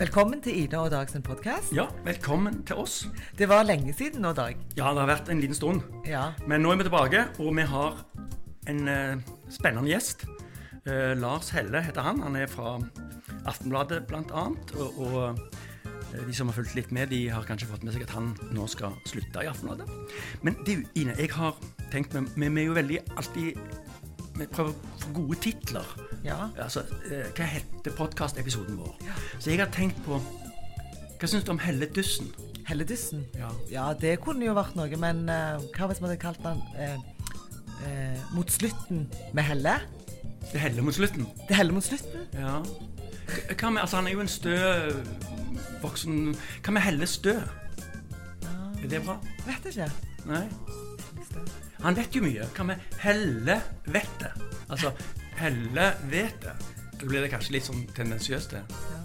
Velkommen til Ida og Dag sin podkast. Ja, velkommen til oss. Det var lenge siden nå, Dag. Ja, det har vært en liten stund. Ja. Men nå er vi tilbake, og vi har en eh, spennende gjest. Eh, Lars Helle heter han. Han er fra Aftenbladet bl.a. Og, og eh, de som har fulgt litt med, de har kanskje fått med seg at han nå skal slutte i Aftenbladet. Men du, Ine, jeg har tenkt vi er jo veldig alltid Vi prøver å få gode titler. ja. Altså, eh, hva heter podkastepisoden vår? Så jeg har tenkt på Hva syns du om Helledussen? Helledussen. Ja. Ja, det kunne jo vært noe, men uh, hva hvis vi hadde kalt den uh, uh, Mot slutten med Helle? Det heller mot slutten. Det heller mot slutten? Ja. Hva med, altså Han er jo en stø voksen Hva med Helle Stø? Er det bra? Vet ikke. Nei? Han vet jo mye. Hva med Helle vet det? Altså Helle vet det. Da blir det kanskje litt sånn tendensiøst, det. Ja.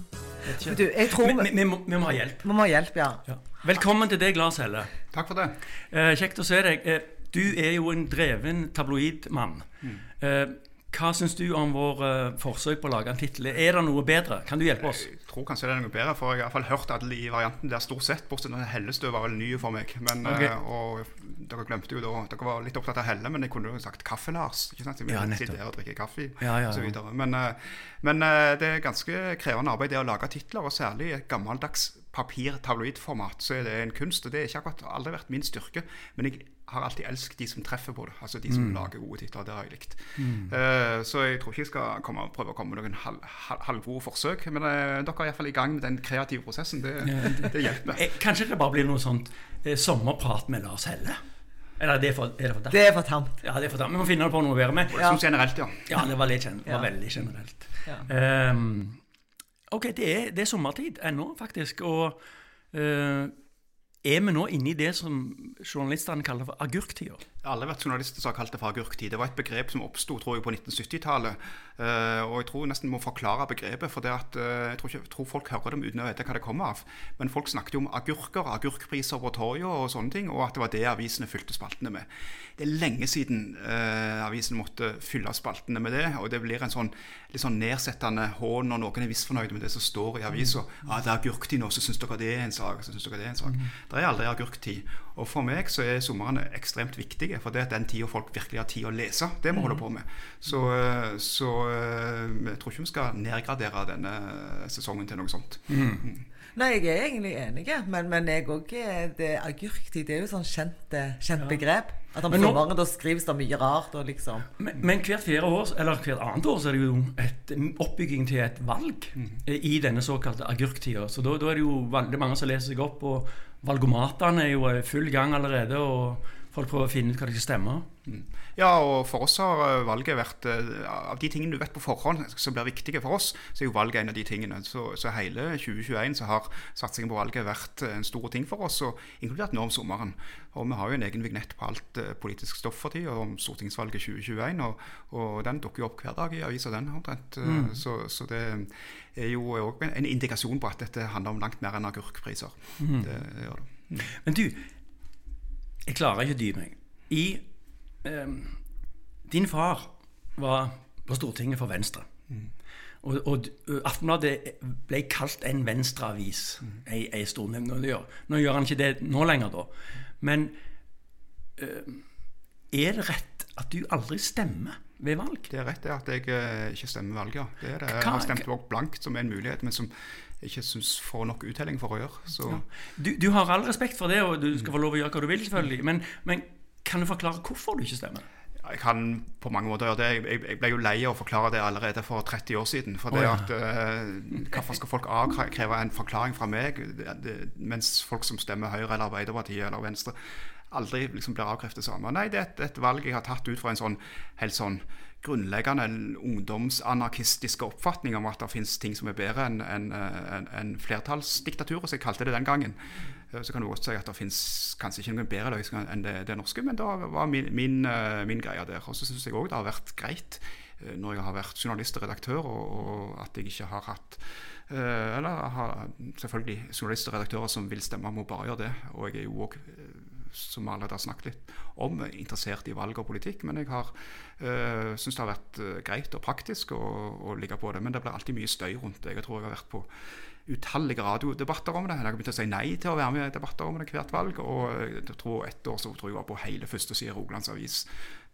Men du, jeg tror vi, vi, vi, må, vi må ha hjelp. vi må ha hjelp, ja. Ja. Velkommen til deg, Lars Helle. Takk for det. Eh, kjekt å se deg. Eh, du er jo en dreven tabloidmann. Eh, hva syns du om vår uh, forsøk på å lage en tittel? Er det noe bedre? Kan du hjelpe oss? Jeg tror kanskje det er noe bedre, for jeg har iallfall hørt alle i varianten der stort sett, bortsett fra Hellestø var vel ny for meg. Men, okay. uh, og dere glemte jo da Dere var litt opptatt av Helle, men jeg kunne jo sagt Kaffe-Lars. ikke sant? Ja, nettopp. og drikke kaffe Ja, ja, ja. og så videre. Men, uh, men det er ganske krevende arbeid det å lage titler, og særlig et gammeldags papir-tabloidformat, så er det en kunst. og Det har ikke akkurat aldri vært min styrke, men jeg har alltid elsket de som treffer på det. Altså de som Mm. lager gode titler. Det har jeg likt. Eh, så jeg tror ikke jeg skal komme, prøve å komme med noen halv, halv, halvgode forsøk. Men uh, dere er iallfall i gang med den kreative prosessen. Det, det hjelper. Eh, Kanskje det bare blir noe sånt eh, sommerprat med Lars Helle? Eller er det for, er det for Det er for tamt. Ja, det er for tamt. Vi må finne på noe å være med. Ja. Som generelt, ja. ja, det var, litt det var veldig generelt. Ja. Ehm, ok, det er, det er sommertid ennå, faktisk. Og uh, er vi nå inne i det som journalistene kaller for agurktida? Jeg har aldri vært journalist som har kalt det for agurktid. Det var et begrep som oppsto på 1970-tallet. eh, og jeg tror nesten må forklare begrepet. For det at, eh, jeg tror, ikke, jeg tror folk hører dem uten å vite hva det kommer av. Men folk snakket jo om agurker, agurkpriser på torget og sånne ting. Og at det var det avisene fylte spaltene med. Det er lenge siden uh, avisen måtte fylle spaltene med det. Og det blir en sånn litt sånn nedsettende hån når noen er misfornøyd med det som står i avisa. Ja, det er agurktid nå, så syns dere det er en sak. så synes dere Det er en sak. Det er aldri agurktid. Og for meg så er somrene ekstremt viktige. For det er den tida folk virkelig har tid å lese. Det vi holder på med. Så, eh, så eh, jeg tror ikke vi skal nedgradere denne sesongen til noe sånt. Nei, jeg er egentlig enig, men, men jeg òg Det agurktid det er jo sånn kjent, kjent kjent begrep. At om Men nå- sommeren da skrives det mye rart og liksom Men, men hvert fjerde år, eller hvert annet år så er det jo et, oppbygging til et valg mm. i denne såkalte agurktida. Så da, da er det jo veldig mange som leser seg opp, og valgomatene er jo i full gang allerede. og Folk prøver å finne ut hva de skal stemme. Ja, og for oss har eh, valget vært eh, Av de tingene du vet på forhånd som blir viktige for oss, så er jo valget en av de tingene. Så, så hele 2021 så har satsingen på valget vært eh, en stor ting for oss, og inkludert nå om sommeren. Og vi har jo en egen vignett på alt politisk stoff for tida om stortingsvalget 2021, og, og den dukker jo opp hver dag i avisa, den omtrent. Mm. Så, så det er jo òg en indikasjon på at dette handler om langt mer enn agurkpriser. Det gjør det. Men du, jeg klarer ikke å dy meg. I Din far var på Stortinget for Venstre. Og, og Aftenbladet ble kalt en venstreavis ei, ei stund. Nå nå gjør han ikke det nå lenger, da. Men er det rett at du aldri stemmer ved valg? Det er rett at jeg eh, ikke stemmer valget. ja. Det er det. Jeg har stemt òg blankt, som en mulighet, men som jeg ikke syns får nok uttelling for å gjøre. Så Du, du har all respekt for det, og du skal få lov å gjøre hva du vil, selvfølgelig. Men, men kan du forklare hvorfor du ikke stemmer? jeg kan på mange måter gjøre det. Jeg, ble jo lei av å forklare det allerede for 30 år siden. For det oh, ja. at uh, Hvorfor skal folk avkreve en forklaring fra meg, det, det, mens folk som stemmer Høyre eller Arbeiderpartiet eller Venstre, aldri liksom blir avkreftet samme? Nei, det er et, et valg jeg har tatt ut fra en sånn helt sånn grunnleggende ungdomsanarkistiske oppfatning om at det finnes ting som er bedre enn en, en, en flertallsdiktaturet, som jeg kalte det den gangen. Eh, Så kan du godt si at det finnes kanskje ikke noen bedre løsning enn det, det norske, men det var min, min, eh, min greie der. Og så syns jeg òg det har vært greit eh, når jeg har vært journalist og redaktør, og, og at jeg ikke har hatt Eller har selvfølgelig journalister og redaktører som vil stemme, må bare gjøre det. Og jeg er jo òg som allerede har snakket litt om, er interessert i valg og politikk. Men jeg har øh, syns det har vært greit og praktisk å, å, ligge på det. Men det blir alltid mye støy rundt det. Jeg tror jeg har vært på utallige radiodebatter om det. Jeg har begynt å si nei til å være med i debatter om det hvert valg. Og jeg tror ett år så tror jeg var på hele førstesida i Rogalands Avis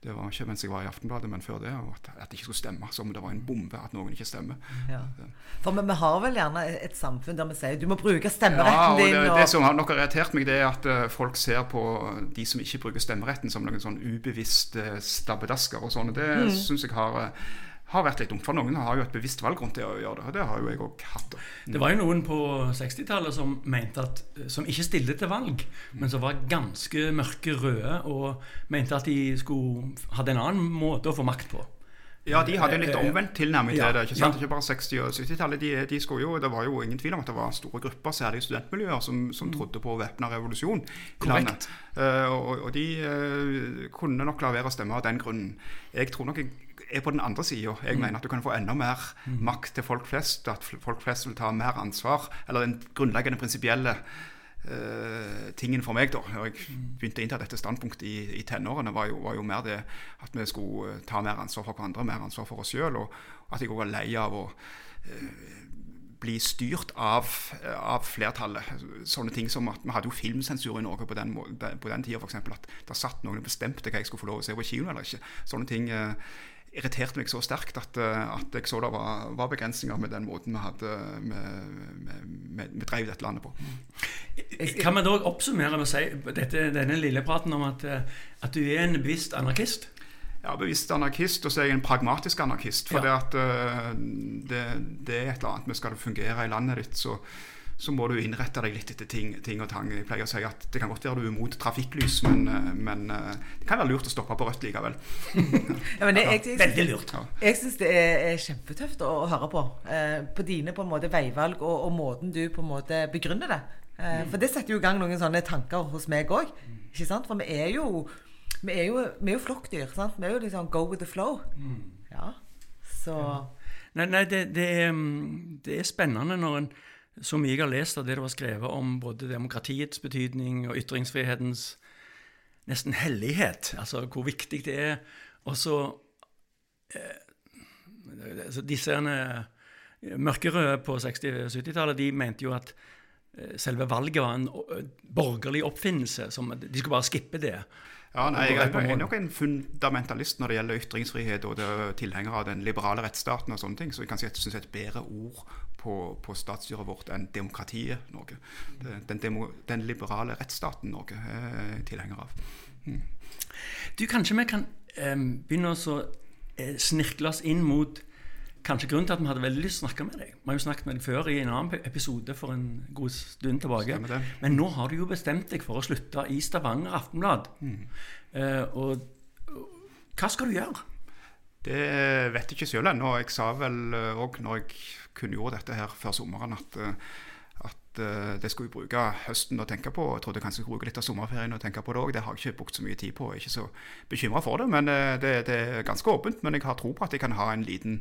det var ikke mens jeg var i Aftenbladet, men før det. At, at det ikke skulle stemme. Som om det var en bombe at noen ikke stemmer. Ja. For vi, har vel gjerne et samfunn der vi sier du må bruke stemmeretten din. Ja, og det, det, som har nok irritert meg, det er at uh, folk ser på de som ikke bruker stemmeretten, som noen sånn ubevisste stabbedasker og sånn. Det mm. syns jeg har har vært litt dumt. For noen har jo et bevisst valg rundt det å gjøre det. Og det har jo jeg òg hatt. Det var jo noen på 60-tallet som mente at, som ikke stilte til valg, men som var ganske mørke røde og mente at de skulle, hadde en annen måte å få makt på. Ja, de hadde en litt omvendt tilnærming til det. Ikke sant? Ja. Ikke bare 60- og 70-tallet. De, de jo, det var jo ingen tvil om at det var store grupper, særlig studentmiljøer, som, som mm. trodde på væpna revolusjon landet. Uh, og, og, de uh, kunne nok la være å stemme av den grunnen. Jeg tror nok jeg er på den andre sida. Jeg mm. mener at du kan få enda mer mm. makt til folk flest. At folk flest vil ta mer ansvar. Eller den grunnleggende prinsipielle uh, tingen for meg da når jeg mm. begynte å innta dette standpunktet i, i tenårene, var, var, jo mer det at vi skulle eh, ta mer ansvar for hverandre, mer ansvar for oss sjøl. Og at jeg òg var lei av å uh, bli styrt av, av, flertallet. Sånne ting som at Vi hadde jo filmsensur i Norge på den, på den tida, f.eks. At det satt noen og bestemte hva jeg skulle få lov å se på kino eller ikke. Sånne ting uh, irriterte meg så sterkt at, eh, at jeg så det var, var, begrensninger med den måten vi hadde vi, drev dette landet på. Kan vi da oppsummere med å si dette, denne lille praten om at, eh, at, du er en bevisst anarkist? Ja, bevisst anarkist, og så er jeg en pragmatisk anarkist. For ja. det, at, eh, det, det, er et eller annet vi skal fungere i landet ditt, så så må du innrette deg litt etter ting, ting, og tang. Jeg pleier å si at Det kan godt være du er imot trafikklys, men, eh, men, eh, det kan være lurt å stoppe på rødt likevel. ja, men jeg, jeg, Veldig lurt. Ja. Jeg syns det er, er, kjempetøft å, å høre på. Eh, på dine på en måte veivalg og, og, måten du på en måte begrunner det. Eh, mm. For det setter jo i gang noen sånne tanker hos meg òg. For vi er jo vi er jo, vi er jo flokkdyr. sant? Vi er jo liksom go with the flow. Mm. Ja, så... Ja. Nei, nei det, det, er, mm, det, er, spennende når en mye jeg har lest av det det var skrevet om både demokratiets betydning og ytringsfrihetens nesten hellighet, altså hvor viktig det er. Og så eh, altså Disse mørkerøde på 60- og 70-tallet de mente jo at eh, selve valget var en borgerlig oppfinnelse. Som, de skulle bare skippe det. Ja, nei, Jeg er nok en fundamentalist når det gjelder ytringsfrihet og tilhenger av den liberale rettsstaten. og sånne ting, Så jeg kan si at jeg syns et bedre ord på, på statsstyret vårt enn demokratiet Norge. Den, demo, den liberale rettsstaten Norge er tilhenger av. Hmm. Du, Kanskje vi kan um, begynne å uh, snirkle oss inn mot Kanskje grunnen til at vi hadde veldig lyst til å snakke med deg. Vi har jo snakket med deg før i en annen episode for en god stund tilbake. Men nå har du jo bestemt deg for å slutte i Stavanger Aftenblad. Mm. Eh, og, hva skal du gjøre? Det vet jeg ikke sjøl ennå. Jeg sa vel òg uh, når jeg kunngjorde dette her før sommeren, at, uh, at det skulle jeg bruke høsten å tenke på. Jeg trodde jeg kanskje skulle bruke litt av sommerferien å tenke på det òg. Det har jeg ikke brukt så mye tid på. Jeg er ikke så bekymra for det. Men det, det, er ganske åpent. Men jeg har tro på at jeg kan ha en liten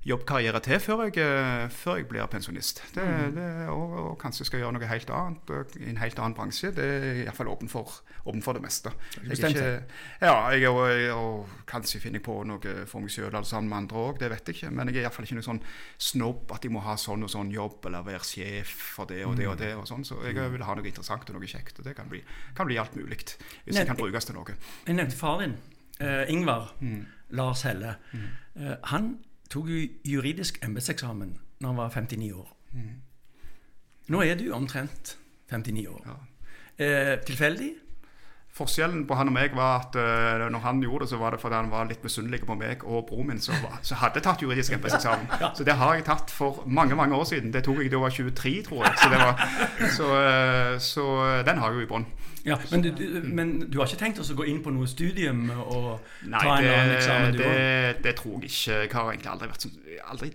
jobbkarriere til før jeg, eh, før jeg blir pensjonist. Det, mm. det, og, og, kanskje skal gjøre noe helt annet i en helt annen bransje. Det er iallfall åpen for, åpen for det meste. Jeg er ikke, ja, jeg, og, og, kanskje finner jeg på noe for meg sjøl sammen med andre òg, det vet jeg ikke. Men jeg er iallfall ikke noe sånn snobb at jeg må ha sånn og sånn jobb eller være sjef for det og det og mm. det. og sånn. Så jeg vil ha noe interessant og noe kjekt. Og det kan bli, kan bli alt mulig hvis det kan brukes til noe. Jeg nevnte far din, uh, Ingvar mm. Lars Helle. Mm. Uh, han tok juridisk embetseksamen når han var 59 år. Mm. Nå er du omtrent 59 år. Ja. Eh, tilfeldig? Forskjellen på han og meg var at uh, når han gjorde det, så var det fordi han var litt misunnelig på meg og broren min, som hadde tatt juridisk embetseksamen. ja. Så det har jeg tatt for mange mange år siden. Det tok jeg da jeg var 23, tror jeg. Så, var, så, uh, så den har jeg jo i bånn. Ja, men, du, du, men du, har ikke tenkt å gå inn på noe studium og Nei, ta en det, annen eksamen? Nei, det, det, tror jeg ikke. Jeg har egentlig aldri vært sånn, aldri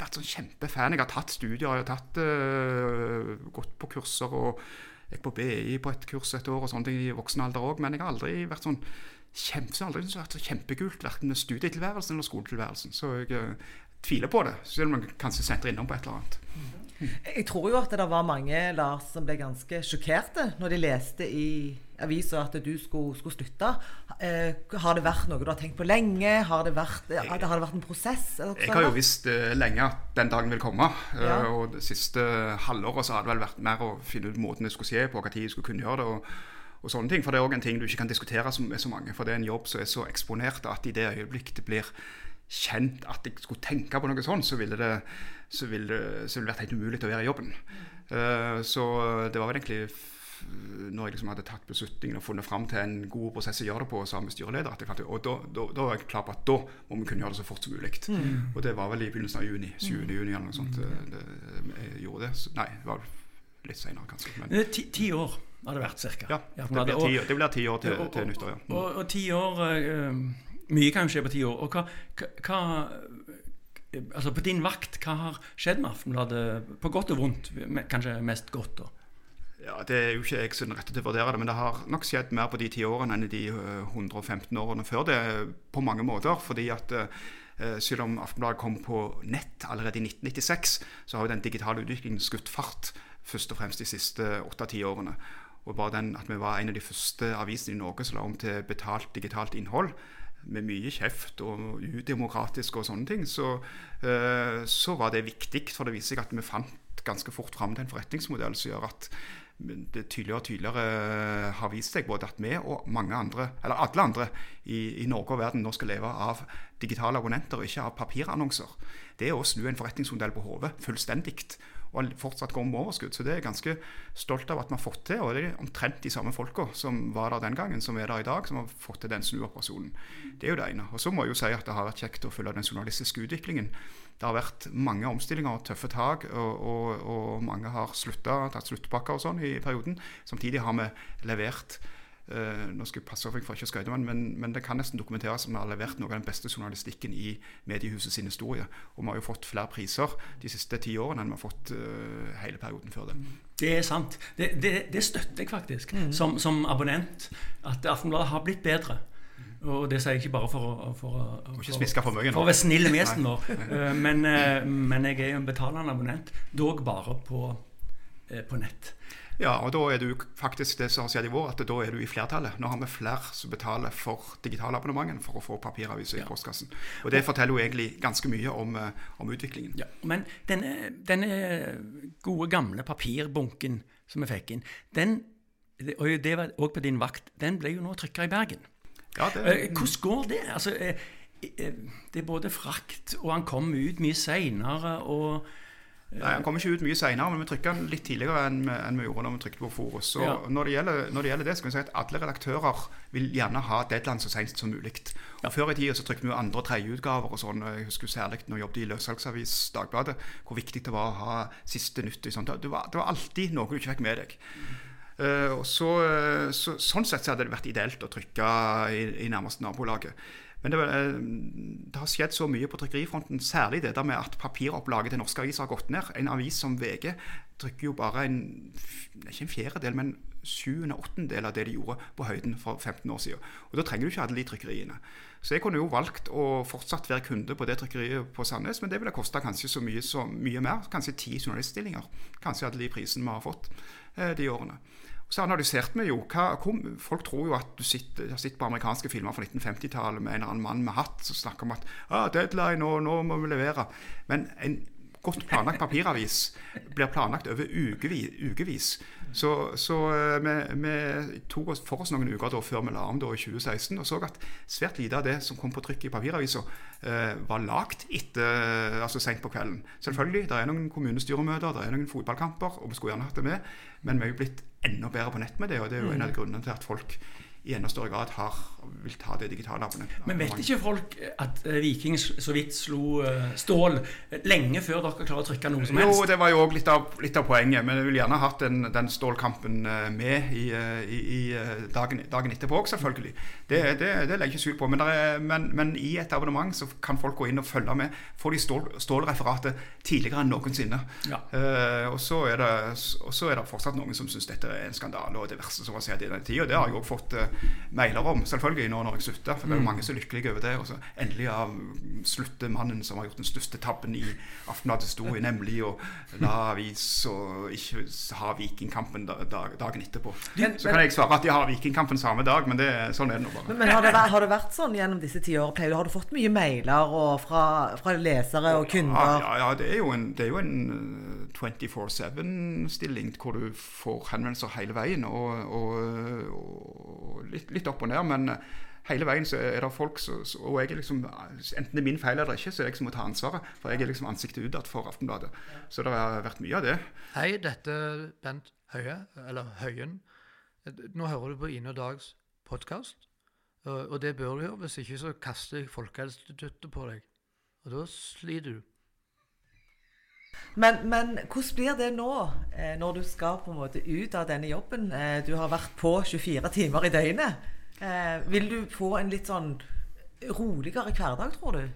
vært sånn kjempefan. Jeg har tatt studier, jeg har tatt, uh, gått på kurser og gikk på BI på et kurs et år og sånne ting i voksen alder òg. Men jeg har aldri vært sånn kjempe, aldri vært så kjempekult verken med studietilværelsen eller skoletilværelsen. Så jeg uh, tviler på det, selv om man kanskje setter innom på et eller annet. Jeg tror jo at det var mange Lars, som ble ganske sjokkerte når de leste i avisa at du skulle, skulle slutte. Eh, har det vært noe du har tenkt på lenge? Har det vært, eh, har det vært en prosess? Jeg har jo visst eh, lenge at den dagen vil komme. Ja. Eh, og det siste halvåret så har det vel vært mer å finne ut måten det skulle skje på, når jeg skulle kunne gjøre det. og og sånne ting, For det er også en ting du ikke kan diskutere med så mange. For det er en jobb som er så eksponert at i det øyeblikk det blir kjent at jeg skulle tenke på noe sånt, så ville det, så ville det, vil det vært helt umulig å være i jobben. Uh, så det var vel egentlig når jeg liksom hadde tatt beslutningen og funnet fram til en god prosess å gjøre det på sammen med styreleder, at jeg fant, og da, da, da, var jeg klar på at da må vi kunne gjøre det så fort som mulig. Mm. Og det var vel i begynnelsen av juni. 7. Mm. juni eller noe sånt. Mm. Det, det, jeg gjorde det. Så, nei, det var litt senere, kanskje. Men. Ti, ti år har det vært ca. Ja, det blir, ti, det blir ti år til, og, til nyttår. Ja. Mm. Og, og, ti år uh, Mye kan jo skje på ti år. Og hva, hva, altså På din vakt, hva har skjedd med Aftenbladet? På godt og vondt? Kanskje mest godt? da? Ja, Det er jo ikke jeg som rette til å vurdere det, men det har nok skjedd mer på de ti årene enn i de 115 årene før det, på mange måter. fordi at selv om Aftenbladet kom på nett allerede i 1996, så har jo den digitale utviklingen skutt fart først og fremst de siste åtte-ti årene. Og bare den at vi var en av de første avisene i Norge som la om til betalt digitalt innhold, med mye kjeft og udemokratisk og sånne ting, så, så var det viktig. For det viser seg at vi fant ganske fort fram til en forretningsmodell som gjør at det tydeligere og tydeligere har vist seg både at vi og mange andre, eller alle andre i, i Norge og verden nå skal leve av digitale abonnenter ikke av papirannonser. Det er å snu en forretningsmodell på hodet fullstendig og fortsatt går med overskudd. Så det er jeg ganske stolt av at vi har fått til. Og det er omtrent de samme folka som var der den gangen, som er der i dag, som har fått til den snuoperasjonen. Det er jo det ene. Og så må jeg jo si at det har vært kjekt å følge den journalistiske utviklingen. Det har vært mange omstillinger og tøffe tak, og, og, og mange har slutta, tatt sluttpakker og sånn i perioden. Samtidig har vi levert Uh, nå skal jeg passe for ikke å skryte, men, men, det kan nesten dokumenteres at vi har levert noe av den beste journalistikken i mediehuset sin historie. Og vi har jo fått flere priser de siste ti årene enn vi har fått uh, hele perioden før det. Det er sant. Det, det, det støtter jeg faktisk, mm. som, som, abonnent. At Aftenbladet har blitt bedre. Og det sier jeg ikke bare for å, for, for, for, for, for å være snill med gjesten vår. Uh, men, men, jeg er jo en betalende abonnent, dog bare på, på nett. Ja, og da er du faktisk det som har skjedd i vår, at da er du i flertallet. Nå har vi flere som betaler for digitalabonnementet for å få papiraviser ja. i postkassen. Og det forteller jo egentlig ganske mye om, eh, om utviklingen. Ja, Men denne, denne, gode, gamle papirbunken som vi fikk inn, den, og det var òg på din vakt, den ble jo nå trykka i Bergen. Ja, det, eh, Hvordan går det? Altså, eh, det er både frakt, og han kom ut mye seinere. og Nei, Han kommer ikke ut mye seinere, men vi trykker den litt tidligere enn vi, enn vi gjorde når vi trykte på Forus. Så ja. når, det gjelder, når, det gjelder, det skal vi si at alle redaktører vil gjerne ha deadline så seint som mulig. Ja. Før i tida så trykte vi jo andre- og tredjeutgaver og sånn. Jeg husker særlig når jeg jobbet i løssalgsavis Dagbladet, hvor viktig det var å ha siste nytt. Sånt. Det, var, det var alltid noe du ikke fikk med deg. Uh, så, så, sånn sett så hadde det vært ideelt å trykke i, i nærmeste nabolaget. Men det, eh, det, har skjedd så mye på trykkerifronten, særlig det der med at papiropplaget til norske aviser har gått ned. En avis som VG trykker jo bare en ikke en fjerdedel, men sjuende åttendel av det de gjorde på høyden for 15 år siden. Og Da trenger du ikke alle de trykkeriene. Så jeg kunne jo valgt å fortsatt være kunde på det trykkeriet på Sandnes, men det ville kosta kanskje så mye, så mye mer. Kanskje ti journaliststillinger. Kanskje alle de prisene vi har fått eh, de årene. Så analyserte vi jo hva, Folk tror jo at du sitter, sett på amerikanske filmer fra 1950-tallet med en eller annen mann med hatt som snakker om at ah, 'Deadline, nå, nå må vi levere'. Men en godt planlagt papiravis blir planlagt over ukevis. Så, så eh, vi, vi, tok oss for oss noen uker da, før vi la om da, i 2016 og så at svært lite av det som kom på trykk i papiravisa, eh, var lagt etter, altså sent på kvelden. Selvfølgelig, det er noen kommunestyremøter, det er noen fotballkamper, og vi skulle gjerne hatt det med, men vi er jo blitt enda bedre på nett med det, og det er jo en av mm. grunnene til at folk i enda større grad har, vil ta det digitale abonnementet. Men vet ikke folk at uh, Viking så vidt slo uh, Stål lenge før dere klarer å trykke noe som helst? Jo, det var jo òg litt, litt, av poenget. Men jeg ville gjerne hatt den, den Stål-kampen uh, med i, i, i dagen, dagen, etterpå òg, selvfølgelig. Det, det, det legger jeg ikke skjul på. Men, er, men, men, i et abonnement så kan folk gå inn og følge med. Får de stål, stålreferatet tidligere enn noensinne. Ja. og, så det, og så er det fortsatt noen som syns dette er en skandale og det verste som har skjedd i den tida. Det har jeg òg fått mailer om, selvfølgelig, nå når jeg slutter. For det er jo mange som er lykkelige over det. Og så endelig har slutter mannen som har gjort den største tabben i Aftenbladets historie, nemlig å la avis og ikke ha Vikingkampen dagen etterpå. Så kan jeg svare at de har Vikingkampen samme dag, men det, sånn er det nå bare. Men, men har, det vært, har, det vært, sånn gjennom disse ti årene? Har du fått mye mailer fra, fra, lesere og kunder? Ja, ja, det er jo en, det er jo en 24-7-stilling hvor du får henvendelser hele veien. og, og, og litt, litt, opp og ned, men hele veien så er det folk så, Og jeg er liksom, enten det er min feil eller ikke, så er det jeg som må ta ansvaret. For jeg er liksom ansiktet utad for Aftenbladet. Så det har vært mye av det. Hei, dette er Bent Høie, eller Høyen. Nå hører du på Ine og Dags podkast. Og det bør du gjøre, hvis ikke så kaster jeg Folkehelseinstituttet på deg. Og da sliter du. Men, men, hvordan blir det nå, eh, når du skal på en måte ut av denne jobben? Eh, du har vært på 24 timer i døgnet. Eh, vil du få en litt sånn roligere hverdag, tror du?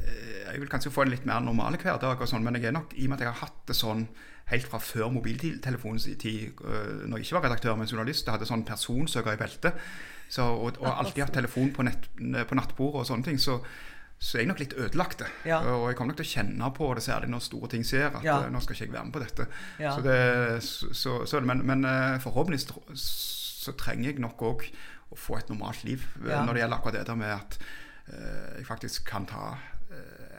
Jeg vil kanskje få en litt mer normal hverdag, og sånn, men jeg er nok, i og med at jeg har hatt det sånn helt fra før mobiltelefonens tid, når jeg ikke var redaktør, men journalist, jeg hadde sånn personsøker i beltet, så, og, og alltid hatt telefon på, nett, på nattbordet og sånne ting, så så er jeg nok litt ødelagt. Ja. Og jeg kommer nok til å kjenne på det, særlig når store ting skjer, at ja. Eh, nå skal ikke jeg være med på dette. Ja. Så det, så, så, men, men, eh, forhåpentligvis så trenger jeg nok òg å få et normalt liv ja. når det gjelder akkurat det der med at uh, jeg faktisk kan ta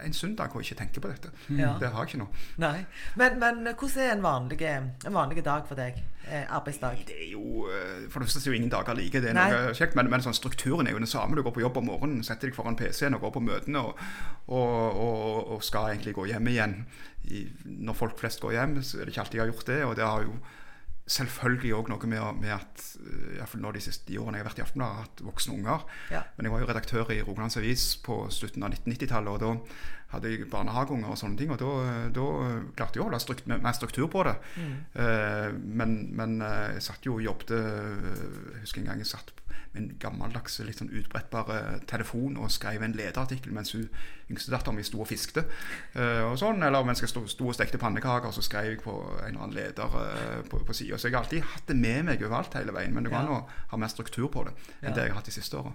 en søndag og ikke tenke på dette. Ja. Det har jeg ikke nå. Nei. Men, men hvordan er en vanlig, en vanlig, dag for deg? Eh, arbeidsdag? Det er jo, eh, For det første er jo ingen dager like, det er noe kjekt, men, men sånn, strukturen er jo den samme. Du går på jobb om morgenen, setter deg foran PC-en og går på møtene og, og, og, og, skal egentlig gå hjem igjen. I, når folk flest går hjem, så er det ikke alltid jeg har gjort det. og det har jo selvfølgelig òg noe med, med at eh, iallfall nå de siste årene jeg har vært i Aftenbladet, har hatt voksne unger. Ja. Men jeg var jo redaktør i Rogalands Avis på slutten av 1990-tallet, og da hadde jeg barnehageunger og sånne ting. Og da, klarte jeg å holde strukt, mer struktur på det. Mm. Uh, men, men, eh, jeg satt jo og jobbet Jeg husker en gang jeg satt med en gammeldags, litt sånn utbrettbar telefon og skrev en lederartikkel mens hun yngstedatteren min sto og fiskte. Og sånn, Eller mens jeg sto, og stekte pannekaker, så skrev jeg på en eller annen leder på, på sida. Så jeg har alltid hatt det med meg overalt hele veien. Men det går an ja. å ha mer struktur på det enn ja. det jeg har hatt de siste åra.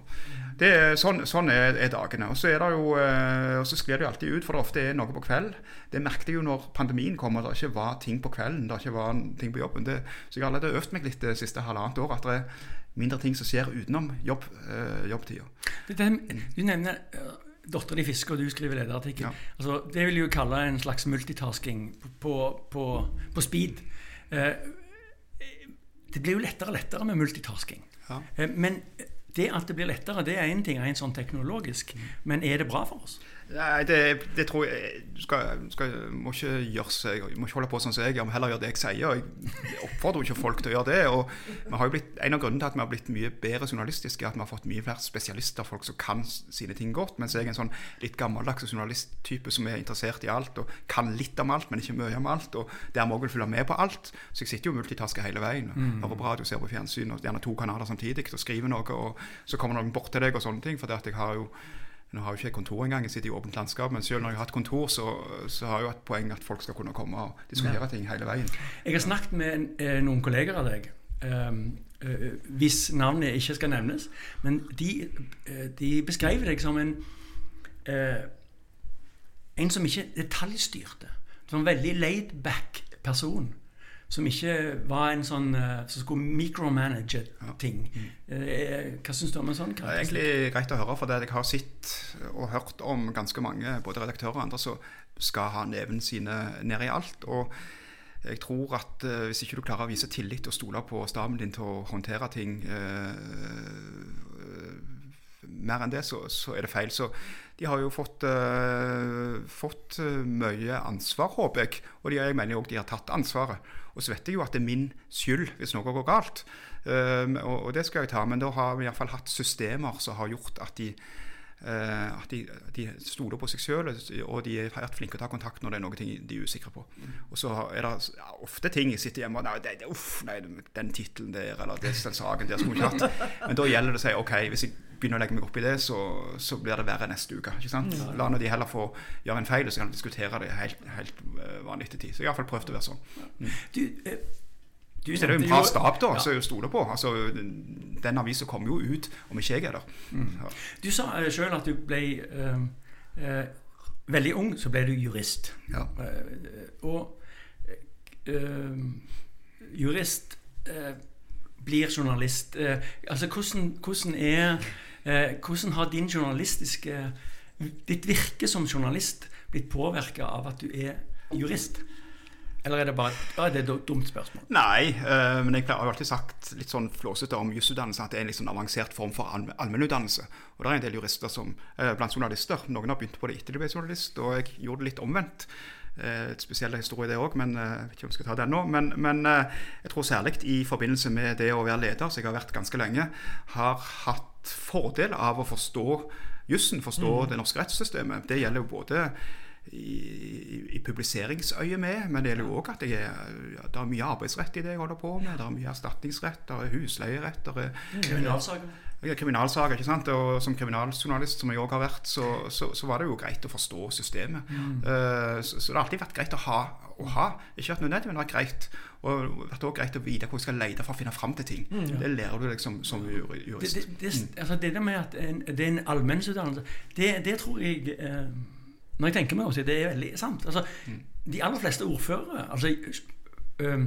Sånn, sånn er, er, dagene. Og så er det jo, og så sklir det jo alltid ut, for det ofte er noe på kveld. Det merket jeg jo når pandemien kom og det ikke var ting på kvelden. det ikke var ting på jobben. Det, så jeg har allerede øvd meg litt det siste halvannet år. at det er mindre ting som skjer utenom jobb, øh, jobbtida. Du nevner uh, dattera di fisker, og du skriver lederartikkel. Ja. Altså, det vil jeg jo kalle en slags multitasking på, på, på speed. Uh, det blir jo lettere og lettere med multitasking. Ja. Uh, men det at det blir lettere, det er én ting rent sånn teknologisk. Mm. Men er det bra for oss? Nei, det, det, tror jeg Du skal, skal, må ikke gjøre seg må ikke holde på sånn som jeg gjør, må heller gjøre det jeg sier. Jeg oppfordrer ikke folk til å gjøre det. og vi har jo blitt, En av grunnene til at vi har blitt mye bedre journalistiske, er at vi har fått mye flere spesialister, folk som kan sine ting godt. Mens jeg er en sånn litt gammeldags journalisttype som er interessert i alt og kan litt om alt, men ikke mye om alt. Og der må vil følge med på alt. Så jeg sitter jo og multitasker hele veien. Mm. Hører på radio, ser på fjernsyn, og gjerne to kanaler samtidig, og skriver noe, og så kommer noen bort til deg og sånne ting. For det at jeg har jo nå har jo ikke jeg kontor engang, jeg sitter i åpent landskap. Men selv når jeg har hatt kontor, så, så har jeg jo et poeng at folk skal kunne komme og diskutere ja. ting hele veien. Jeg har snakket med eh, noen kolleger av deg. Um, uh, hvis navnet ikke skal nevnes. Men de, uh, de beskrev deg som en En som ikke detaljstyrte. Som en veldig laid back person som ikke var en sånn uh, som skulle micromanage ting. Mm. Uh, hva syns du om en sånn? karakter? Det er egentlig greit å høre, for det jeg har sett og hørt om ganske mange, både redaktører og andre, som skal ha neven sine ned i alt. og jeg tror at hvis ikke du klarer å vise tillit og stole på staben din til å håndtere ting mer enn det, så, så, er det feil. Så de har jo fått, uh, fått mye ansvar, håper jeg. Og de, jeg mener òg de har tatt ansvaret. Og så vet jeg jo at det er min skyld hvis noe går galt. Um, og, og, det skal jeg ta. Men da har vi iallfall hatt systemer som har gjort at de, uh, at de, de stoler på seg sjøl, og de har vært flinke til å ta kontakt når det er noe de er usikre på. Mm. Og så er det ja, ofte ting jeg sitter hjemme og nei, det, det, uff, nei, den tittelen der, eller den saken der skulle ikke hatt. Men da gjelder det å si OK, hvis jeg begynner å legge meg opp i det, så, så blir det verre neste uke. ikke sant? Mm. La nå de heller få gjøre en feil, og så kan vi diskutere det helt, helt uh, vanlig til tid. Så jeg har iallfall prøvd å være sånn. Mm. Du, eh, Du, det er jo en bra stab da, ja. som jeg stoler på. Altså, den avisa kommer jo ut om ikke jeg er der. Mm. Du sa uh, sjøl at du ble eh, eh, veldig ung, så ble du jurist. Ja. og jurist blir journalist. altså, hvordan, hvordan er Hvordan har din journalistiske Ditt virke som journalist blitt påvirka av at du er jurist? Eller er det bare er det et dumt spørsmål? Nei, uh, men jeg har jo alltid sagt litt sånn flåsete om jusutdannelse at det er en liksom avansert form for allmennutdannelse. Og det er en del jurister som, uh, blant journalister. Noen har begynt på det etter de ble journalist, og jeg gjorde det litt omvendt. Uh, et spesiell historie, det òg, men jeg vet ikke om jeg skal ta den nå. Men, men jeg tror særlig i forbindelse med det å være leder, som jeg har vært ganske lenge, har hatt fordel av å forstå jussen, forstå mm. det norske rettssystemet. Det gjelder jo både i, i publiseringsøye med, men det gjelder jo òg at jeg er, det er mye arbeidsrett i det jeg holder på med. Det er mye erstatningsrett, det er husleierett det er Kriminalsaker. Ja, kriminalsaker, ikke sant? Og som kriminaljournalist, som jeg òg har vært, så, så, så, var det jo greit å forstå systemet. Mm. Uh, så, så, det har alltid vært greit å ha. Å ha. Ikke vært nødvendig, men det har greit. Og vært også greit å vite hvor jeg skal lete for å finne fram til ting. Mm. Det lærer du liksom som jurist. Det, det, det, mm. altså det der med at en, det er en allmennsutdannelse, det, det tror jeg eh, når jeg tenker meg om det er veldig sant. Altså, mm. De aller fleste ordførere altså, øh,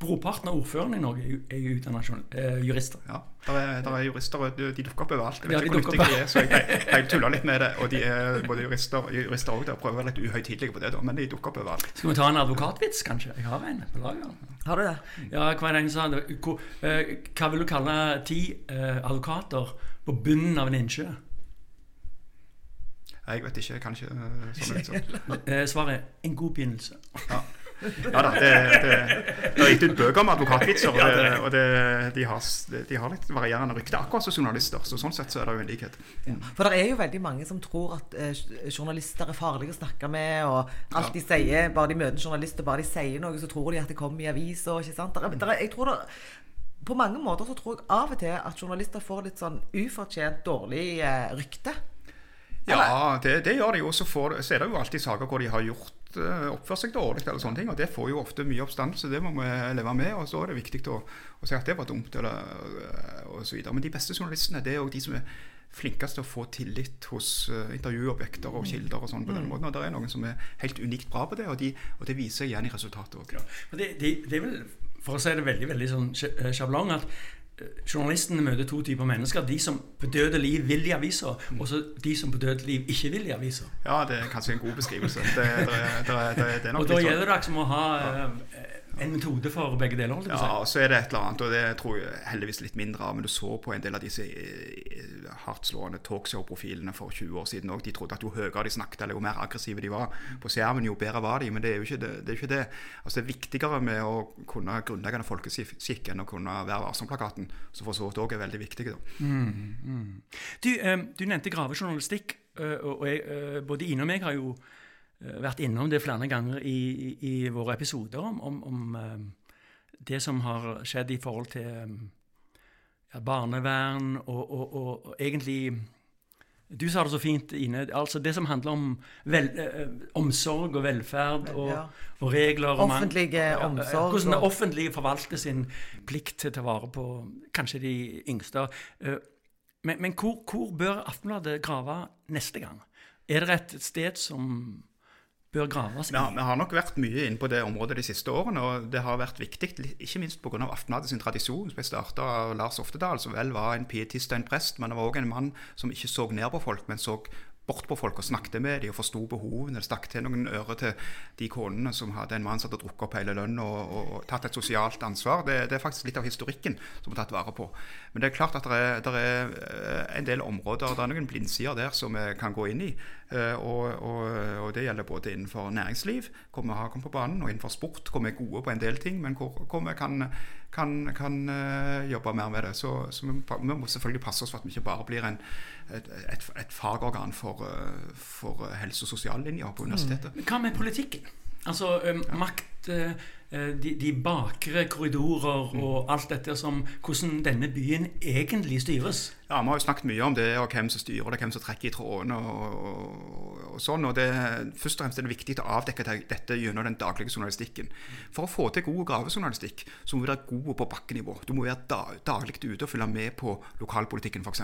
Brorparten av ordførerne i Norge er jo utdannet uh, jurister. Ja, der er, der er jurister, og de dukker opp overalt. Jeg vet ja, ikke hvor nyttige de er, så jeg, jeg, tuller litt med det. Og de er både jurister, jurister og der prøver å være litt uhøytidelige på det, da, men de dukker opp overalt. Skal vi ta en advokatvits, kanskje? Jeg har en på lager. Har du det? Ja, hva er det en sa? Hva, uh, vil du kalle ti uh, advokater på bunnen av en innsjø? Jeg vet ikke. Kanskje uh, sånn liksom. Svaret er en god begynnelse. Ja. Ja da, det, det, det er gitt ut bøker med advokatvitser, og, det, og de, har, de, har, litt varierende rykte, akkurat som journalister. Så sånn sett så er det jo en likhet. Ja. For det er jo veldig mange som tror at eh, journalister er farlige å snakke med, og alt de sier Bare de møter en journalist, og bare de sier noe, så tror de at det kommer i avisa. Jeg tror det på mange måter så tror jeg av og til at journalister får litt sånn ufortjent dårlig eh, rykte. Ja, det, det, gjør de jo. Så, får, så, er det jo alltid saker hvor de har gjort oppført seg dårlig. eller sånne ting, og Det får jo ofte mye oppstandelse. Det må vi leve med. og Så er det viktig å, å si at det var dumt. eller så videre. Men de beste journalistene det er jo de som er flinkest til å få tillit hos uh, intervjuobjekter og kilder. og sånn på den mm. måten, og Det er noen som er helt unikt bra på det, og, de, og det viser igjen i resultatet òg. Ja. Det, det, det, er vel, for å si det veldig veldig sånn sjablong, at journalistene møter to typer mennesker. De som på døde liv vil i avisa, og så de som på døde liv ikke vil i avisa. Ja, det er kanskje en god beskrivelse. Det, det, det, og da sånn. gjelder det liksom å ha eh, en metode for begge deler? Ja, og så er det et eller annet, og det tror jeg heldigvis litt mindre av. Men du så på en del av disse eh, hardtslående talkshow-profilene for 20 år siden òg. De trodde at jo høyere de snakket, eller jo mer aggressive de var på skjermen, jo bedre var de. Men det er jo ikke det. Det er, ikke det. Altså, det er viktigere med å kunne grunnleggende folkeskikk enn å kunne være varsom-plakaten, som for så vidt òg er veldig viktig. Mm, mm. Du, um, du, nevnte gravejournalistikk, og jeg, både Ine og meg har jo Eh, vært innom det flere ganger i, i, i våre episoder om, om, om uh, det som har skjedd i forhold til um, ja, barnevern og, og, og, og, egentlig Du sa det så fint, Ine. altså Det som handler om vel, eh, omsorg og velferd og, ja. og regler. Offentlige ja, omsorg. Hvordan det offentlige forvalter sin plikt til å ta vare på kanskje de yngste. Men, men hvor, hvor bør Aftenbladet grave neste gang? Er det et sted som bør graves? Ja, vi har nok vært mye inne på det området de siste årene. og Det har vært viktig, ikke minst pga. Aftenbladet sin tradisjon, som ble starta av Lars Oftedal, som vel var en pietist og en prest, men det var òg en mann som ikke så ned på folk, men så bort på folk og snakket med dem og forsto behovene. Stakk til noen ører til de konene som hadde en mann som hadde drukket opp hele lønna og, og, og, tatt et sosialt ansvar. Det, det, er faktisk litt av historikken som er tatt vare på. Men det er klart at det er, det er eh, en del områder, det er noen blindsider der som vi kan gå inn i. Eh, og, og det gjelder både innenfor næringsliv, hvor vi har kommet på banen, og innenfor sport, hvor vi er gode på en del ting, men hvor, hvor vi kan, kan, kan uh, jobbe mer med det. Så, så vi, vi, må selvfølgelig passe oss for at vi ikke bare blir en, et, et, et fagorgan for, for helse- og sosiallinjer på universitetet. Mm. Hva med politikken? Altså, makt eh, de, de bakre korridorer og alt dette som Hvordan denne byen egentlig styres. Ja, Vi har jo snakket mye om det, og hvem som styrer det, hvem som trekker i trådene. og, og, og sånn, og det, Først og fremst er det viktig å avdekke dette gjennom den daglige journalistikken. For å få til god gravejournalistikk så må du være god på bakkenivå. Du må være da, daglig ute og følge med på lokalpolitikken f.eks.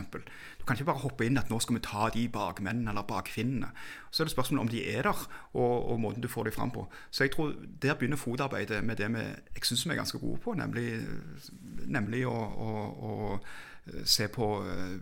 Du kan ikke bare hoppe inn at nå skal vi ta de bakmennene eller bakfinnene. Så er det spørsmålet om de er der, og, og måten du får dem fram på. Så jeg tror der begynner fotarbeidet med det vi, jeg syns vi er ganske gode på, nemlig, nemlig å, å, å se på eh,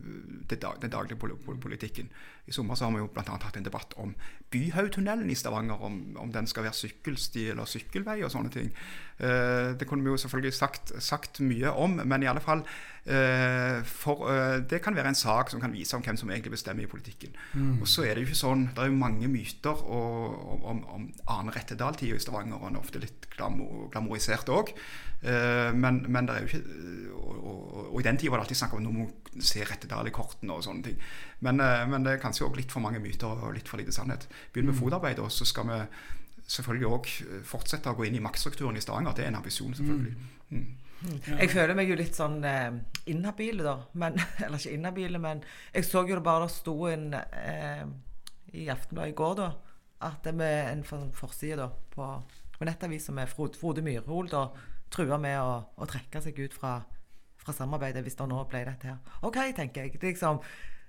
den daglige politikken. I sommer har vi jo bl.a. hatt en debatt om Byhaugtunnelen i Stavanger. Om, om, den skal være sykkelsti eller sykkelvei og sånne ting. Eh, det kunne vi jo selvfølgelig sagt, sagt, mye om, men i alle fall eh, for, Det kan være en sak som kan vise om hvem som egentlig bestemmer i politikken. Mm. Og så er det jo ikke sånn, Det er jo mange myter og, om, om Arne Rettedal-tida i Stavanger, og han er ofte litt glamorisert òg. Men, men, det er jo ikke og, og, og i den tida var det alltid snakk om at nå må se Rettedal i kortene og sånne ting. Men, men det er kanskje òg litt for mange myter og litt for lite sannhet. Begynn med mm. fotarbeidet, og så skal vi selvfølgelig òg eh, fortsette å gå inn i maktstrukturen i Stavanger. Det er en ambisjon, selvfølgelig. Mm. Mm. Ja. Jeg føler meg jo litt sånn eh, inhabil, da. Men, eller ikke inhabile, men jeg så jo det bare det sto en eh, i Aftenbladet i går, da. At det med en forside da, på, på nettavisa med Frode Myrhol da, trua med å, å, trekke seg ut fra, fra samarbeidet hvis det nå ble dette her. OK, tenker jeg. Det, liksom,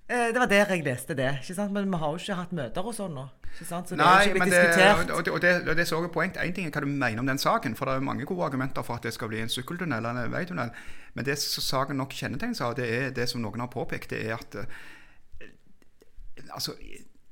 Eh, det var der jeg leste det. ikke sant? Men vi har jo ikke hatt møter og sånn nå. ikke sant? Så det Nei, ikke blitt diskutert. Og det, og, det, og det så jeg poenget. Én ting er hva du mener om den saken, for det er mange gode argumenter for at det skal bli en sykkeltunnel eller en veitunnel. Men det saken nok kjennetegnes av, det er det som noen har påpekt, det er at uh, altså,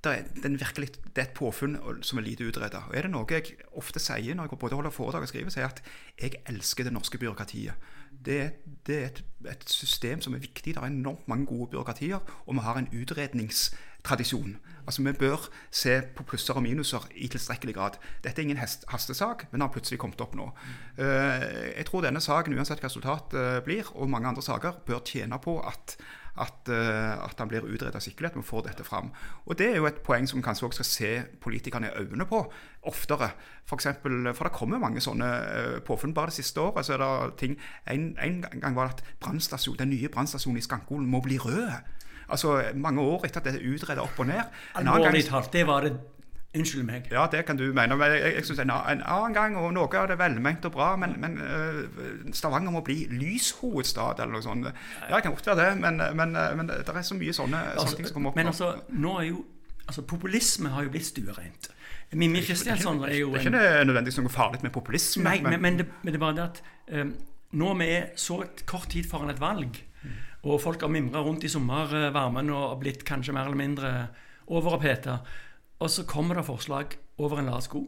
det er, virkelig, det er et påfunn som er lite utreda. Er det noe jeg ofte sier når jeg både holder foredrag og skriver, er at jeg elsker det norske byråkratiet det, det er et, et, system som er viktig. Det er enormt mange gode byråkratier, og vi har en utredningstradisjon. Altså Vi bør se på plusser og minuser i tilstrekkelig grad. Dette er ingen hastesak, men har plutselig kommet opp nå. Uh, jeg tror denne saken, uansett hva resultatet blir, og mange andre saker, bør tjene på at at, uh, at han blir utreda skikkelig, at vi får dette fram. Og Det er jo et poeng som vi kanskje også skal se politikerne i øynene på oftere. For, eksempel, for det kommer mange sånne uh, påfunn. Bare det siste året så er det ting En, en gang var det at den nye brannstasjonen i Skankolen må bli rød. Altså Mange år etter at det er utreda opp og ned. Alvorlig talt, det var det Unnskyld meg. Ja, det kan du mene. Men jeg, jeg synes en, en, annen gang, og noe av det velment og bra, men, men uh, Stavanger må bli lyshovedstad eller noe sånt. Ja, det kan godt være det, men, men, men det er så mye sånne, altså, sånne ting som kommer opp. Men altså, nå er jo altså, Populisme har jo blitt stuereint. Mimmi Kristiansson er jo Det er ikke nødvendigvis noe farlig med populisme. Nei, men, men, det, men det, er bare det at um, nå vi er så kort tid foran et valg, og folk har mimra rundt i sommervarmen og blitt kanskje mer eller mindre overoppheta og så kommer det forslag over en lav sko.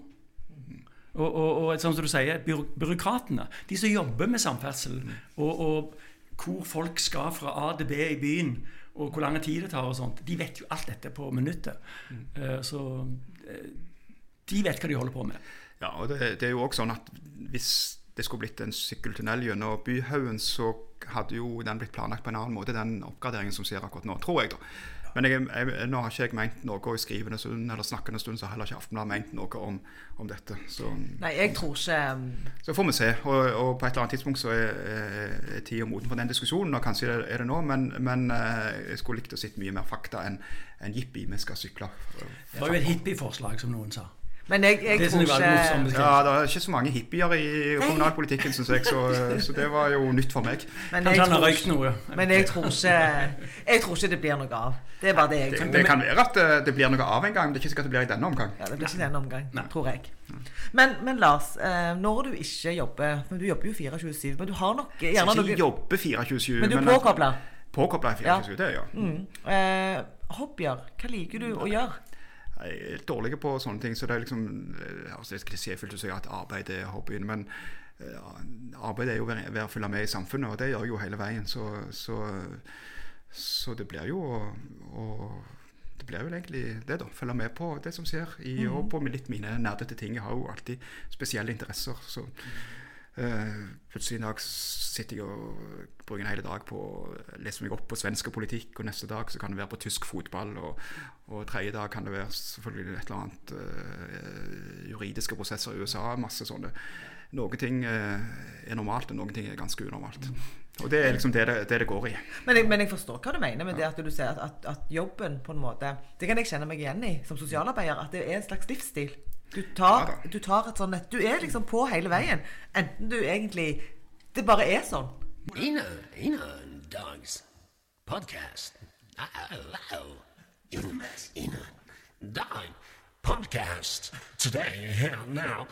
Og, og, og sånn som du sier, byråkratene, de som jobber med samferdsel, og, og, hvor folk skal fra A til B i byen, og hvor lang tid det tar, og sånt, de vet jo alt dette på minuttet. Uh, så uh, de vet hva de holder på med. Ja, og det, det er jo også sånn at hvis det skulle blitt en sykkeltunnel gjennom Byhaugen, så hadde jo den blitt planlagt på en annen måte, den oppgraderingen som skjer akkurat nå, tror jeg. da. Men jeg, jeg, nå har ikke jeg ment noe i skrivende stund eller snakkende stund, så har heller ikke Aftenbladet ment noe om, om dette. Så, Nei, jeg tror ikke um, Så får vi se. Og, og, på et eller annet tidspunkt så er, er tida moden for den diskusjonen, og kanskje det er det nå, men, men eh, jeg skulle likt å sitte mye mer fakta enn en jippi, vi skal sykle. Det var jo et hippieforslag, som noen sa. Men jeg, jeg det tror ikke Ja, det er ikke så mange hippier i kommunalpolitikken, syns jeg, så, så, det var jo nytt for meg. Men jeg, tror ikke, men jeg tror ikke Jeg tror ikke det blir noe av. Det er bare det jeg tror. Det, det kan være at eh, det blir noe av en gang, men det er ikke sikkert det blir i denne omgang. Ja, det blir ikke denne omgang, Nei. tror jeg. Men, men, Lars, eh, når du ikke jobber Men du jobber jo 24-7, men du har nok gjerne noe Jeg jobber 24-7, men du er påkobla? Påkobla 24-7, ja. det gjør jeg. Mm. Eh, hobbyer, hva liker du å gjøre? Jeg er dårlig på sånne ting. Så det er liksom eh, altså Det er klisjéfylt å si at arbeid er hobbyen, men uh, arbeid er jo å følge med i samfunnet, og det gjør jeg jo hele veien. Så, så, så det blir jo å det blir jo egentlig det, da. Følge med på det som skjer. I, mm. Og på litt mine nerdete ting. Jeg har jo alltid spesielle interesser. så Uh, plutselig en dag sitter jeg og bruker en hel dag på å lese meg opp på svensk politikk, og neste dag så kan det være på tysk fotball, og, og tredje dag kan det være selvfølgelig et eller annet uh, juridiske prosesser i USA. masse sånne. Noen ting uh, er normalt, og noen ting er ganske unormalt. Og det er liksom det det, det, det går i. Men jeg, men jeg, forstår hva du mener med det at du sier at, at, at, jobben på en måte Det kan jeg kjenne meg igjen i som sosialarbeider, at det er en slags livsstil. Du tar, Ja du tar et sånn Du er liksom på hele veien. Enten du egentlig Det bare er sånn. Ina, Ina Dogs Podcast. Oh, oh. Ina, Ina Podcast. Today, here, now.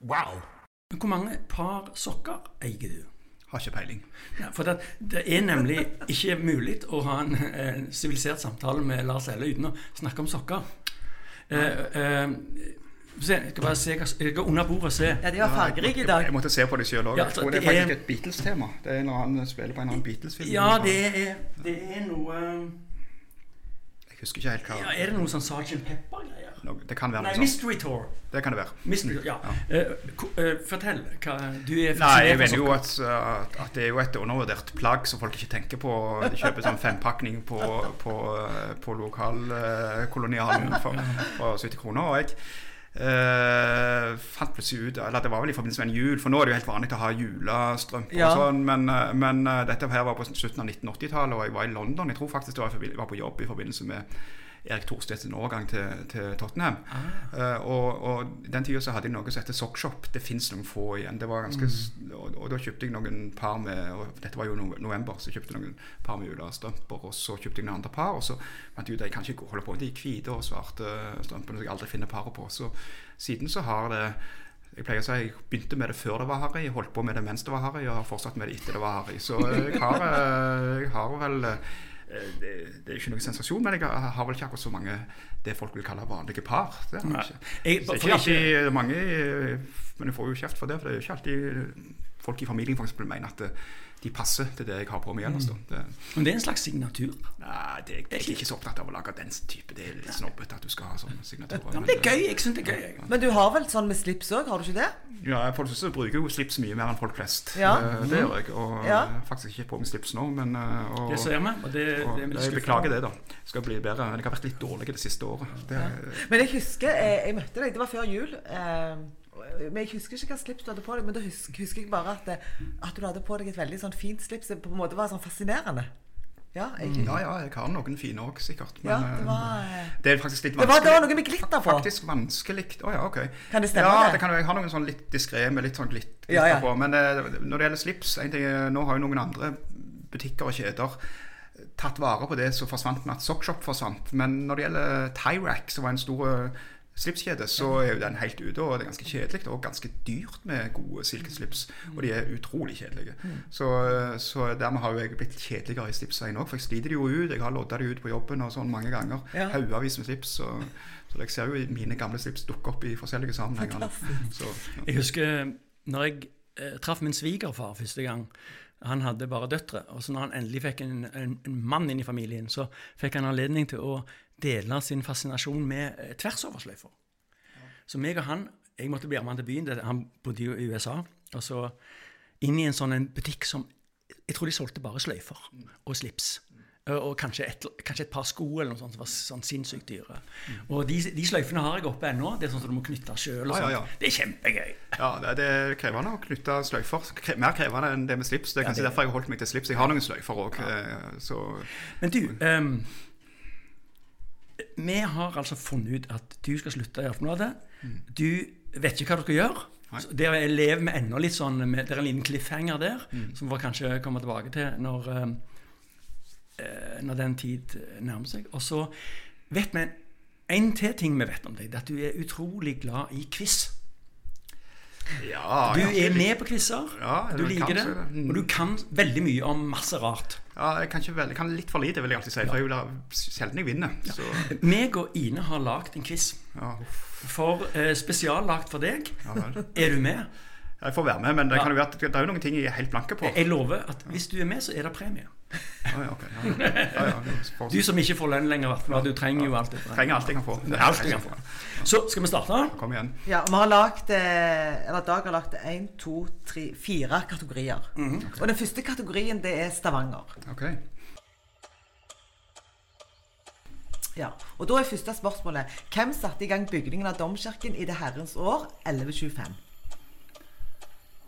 Wow. Hvor mange par sokker eier du? Har ikke peiling. Ja, for det, det er nemlig ikke mulig å ha en eh, sivilisert samtale med Lars Elle uten å snakke om sokker. Eh, eh, se, jeg skal bare se hva Jeg skal under bordet se. Ja, de var fargerike i dag. Jeg måtte se på det sjøl òg. Ja, altså, det det er faktisk et Beatles-tema. Det er når han spiller på en annen Beatles-film. Ja, det er, det er noe Jeg husker ikke helt hva ja, Er det noe sånn Sergeant Pepper-greier? Noe- Det kan være Nei, noe sånt. Mystery Tour. Det kan det være. Mystery, ja. ja. Uh, eh, fortell. Hva, du er Nei, jeg mener jo at, at, at det er jo et undervurdert plagg som folk ikke tenker på. De kjøper sånn fempakning på, på, på lokalkolonialen for, for 70 kroner. Og jeg eh, fant plutselig ut Eller det var vel i forbindelse med en jul, for nå er det jo helt vanlig å ha julestrømper Ja. og sånn, men, eh, men eh, dette her var på slutten av 1980-tallet, og jeg var i London. Jeg tror faktisk det var, var på jobb i forbindelse med Erik Thorstedts overgang til, til Tottenham. Eh, og, og den tida så hadde jeg noe som heter Sockshop. Det fins noen få igjen. Det var ganske, mm. og, og da kjøpte jeg noen par med og Dette var jo november, så kjøpte jeg noen par med julestrømper. Og så kjøpte jeg noen andre par, og så fant jeg ut at jeg kan ikke holde på med de hvite og svarte strømpene som jeg aldri finner paret på. Så siden så har det jeg pleier å si jeg begynte med det før det var harry, holdt på med det mens det var harry, og har fortsatt med det etter det var harry. Så jeg har, eh, jeg har vel eh, det, det er ikke noen sensasjon, men jeg har vel ikke akkurat så mange det folk vil kalle vanlige par. Det er ikke. Jeg- Så ikke alltid mange Men jeg får jo kjeft for det, for det er jo ikke alltid folk i familien for eksempel, mener at eh, de passer til det jeg har på meg ellers. da. Det, Men det er en slags signatur. nei, det, jeg er ikke så opptatt av å lage den type. Det er litt snobbete at du skal ha sånne signaturer. Ja, men det er gøy. Jeg syns det er gøy. Ja. Men du har vel sånn med slips òg, har du ikke det? Ja, for det første bruker jo slips mye mer enn folk flest. Ja. Eh, Det gjør jeg. Og Ja. jeg har faktisk ikke på meg slips nå, men eh, og, Det ser vi. Og det, og, det er Jeg beklager det, da. Skal bli bedre. Men jeg har vært litt dårlig det siste året. Det, Men jeg husker jeg, jeg møtte deg, det var før jul. Eh, men Jeg husker ikke hva slips du hadde på deg, men da husker, husker jeg bare at, det, at du hadde på deg et veldig sånn fint slips som på en måte var sånn fascinerende. Ja, jeg, ja, ja, jeg har noen fine òg, sikkert. Men ja eh, det var eh, det er faktisk litt Det var, vanskelig. det var noe med glitter på. Faktisk vanskelig Å ja, ok. Kan det stemme, Ja, det? det kan, jeg har noen sånn litt diskré med litt sånn glitt, glitter Ja, ja. på. Men eh, når det gjelder slips ting, Nå har jo noen andre butikker og kjeder tatt vare på det som forsvant med at Sockshop forsvant. Men når det gjelder Tyrac, som var en stor slipskjede, så er jo den helt ute. Og det er ganske kjedelig og ganske dyrt med gode silkeslips. Og de er utrolig kjedelige. Så, eh, så dermed har jo jeg blitt kjedeligere i slipsveien òg. For jeg sliter de jo ut. Jeg har lodda de ut på jobben og sånn mange ganger. Ja. Haugavis med slips. Så, så jeg ser jo mine gamle slips dukke opp i forskjellige sammenhenger. Så, ja. Jeg husker når jeg eh, traff min svigerfar første gang. Han hadde bare døtre. Og så når han endelig fikk en, en, en mann inn i familien, så fikk han anledning til å dele sin fascinasjon med eh, tversoversløyfer. Så meg og han Jeg måtte bli med han til byen. Han bodde jo i USA. Og så inn i en sånn en butikk som Jeg tror de solgte bare sløyfer og slips. Og kanskje et, kanskje et par sko eller noe sånt som var sånn sinnssykt dyre. Og de, de sløyfene har jeg oppe ennå. Det er sånn som du må knytte sjøl. Ja, ja, ja. Det er kjempegøy. Ja, det det er krevende å knytte sløyfer. Kre mer krevende enn det med slips. Det er kanskje det- derfor jeg har holdt meg til slips. Jeg har noen sløyfer òg, så Men du, ehm, vi har altså funnet ut at du skal slutte i Aftenbladet. Du vet ikke hva du skal gjøre. Så Det jeg lever med ennå litt sånn med, Det er en liten cliffhanger der, som vi kanskje kommer tilbake til når, ehm, eh, når den tid nærmer seg. Og så vet vi en til ting vi vet om deg. Det er at du er utrolig glad i quiz. Ja, Du er med på quizer. Ja, du liker det. det. Og du kan veldig mye om masse rart. Ja, jeg kan, ikke vel, kan litt for lite, vil jeg alltid si. For jeg vil sjelden jeg vinner. Så, Meg og Ine har lagd en quiz. ja. For eh, spesiallagt for deg. Ja. Er du med? Jeg får være med, men det, Ja. kan jo være, at det er jo noen ting jeg er helt blanke på. Jeg lover at hvis du er med, så er det premie. Ja, ja. Du som ikke får lønn lenger, for du trenger jo alt det. trenger alt jeg kan få. Alt jeg kan få. Så skal vi starte. Kom igjen. Ja, vi har lagt, eh, eller Dag har lagt én, to, tre, fire kategorier. Og den første kategorien, det er Stavanger. Ok. Ja, og Da er første spørsmålet Hvem satte i gang byggingen av domkirken i det herrens år 1125?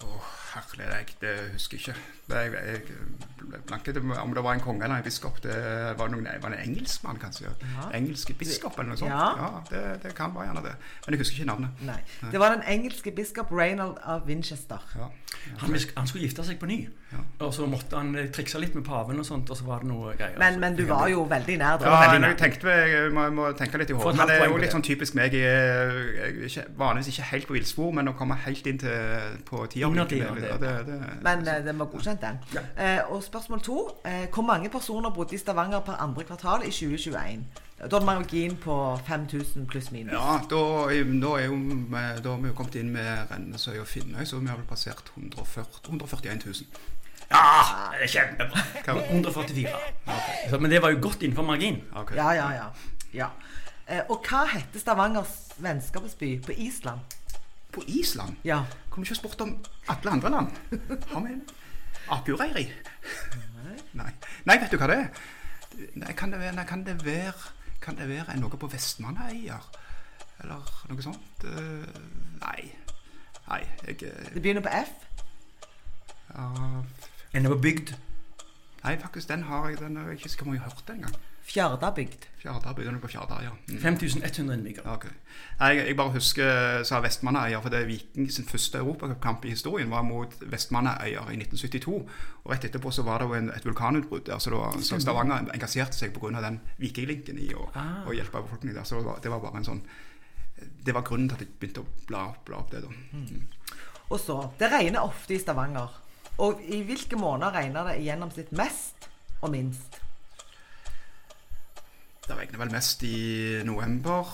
Oh. Herlig, jeg, det husker jeg ikke. Det, jeg, jeg, ble blank om det var en konge eller en biskop. Det var, noen, var det en engelskmann, kanskje? Ja. Engelske biskop eller noe sånt? Ja. det, det kan være gjerne det. Men jeg husker ikke navnet. Nei. Det var den engelske biskop Reynold av Winchester. Ja. Han, han skulle gifte seg på ny, Ja. og så måtte han eh, trikse litt med paven, og sånt, og så var det noe greier. Men, men du var jo veldig nær da. Ja, jeg tenkte jeg må, må tenke litt i hodet. Men det er jo litt sånn typisk meg. Jeg er, jeg er ikke, vanligvis ikke helt på villspor, men å komme helt inn til på tida Innertida, det, det- det, det, Men eh, den var godkjent, den. Eh, og spørsmål to. Eh, hvor mange personer bodde i Stavanger per andre kvartal i 2021? Da er margin på 5000 pluss minus. Ja, da, da, er jo, da har vi jo kommet inn med Rennesøy og Finnøy, så vi har vel passert 140, 141 000. Ja, det er kjempebra! Hva? 144. Så, men det var jo godt innenfor margin. Okay. Ja, ja, ja. ja. Eh, og hva heter Stavangers vennskapsby på Island? På Island Ja. kunne ikke spurt om alle andre land. Har vi Akureyri? Nei. Nei, vet du hva det er? Nei, kan det være, kan det være, kan det være noe på Vestmannaøyer? Eller noe sånt? Eh, nei. Nei, jeg eh, Det begynner på F. ja, er på bygd. Nei, faktisk, den har jeg den har jeg ikke så mye jeg har hørt det engang. Fjardabygd. Fjardar, er på Fjarda, ja. Mm. 5100 innbyggere. Okay. jeg, jeg bare husker sa Vestmannaøyer, for det er Viking sin første europacupkamp i historien var mot Vestmannaøyer i 1972. Og rett etterpå så var det jo en, et vulkanutbrudd der, så, da, så Stavanger engasjerte seg pga. den vikinglinken i å, Ah. hjelpe befolkningen der. Så det var, det var bare en sånn Det var grunnen til at jeg begynte å bla, bla opp det, da. Mm. Og så Det regner ofte i Stavanger. Og i hvilke måneder regner det i gjennomsnitt mest og minst? Det regner vel mest i november,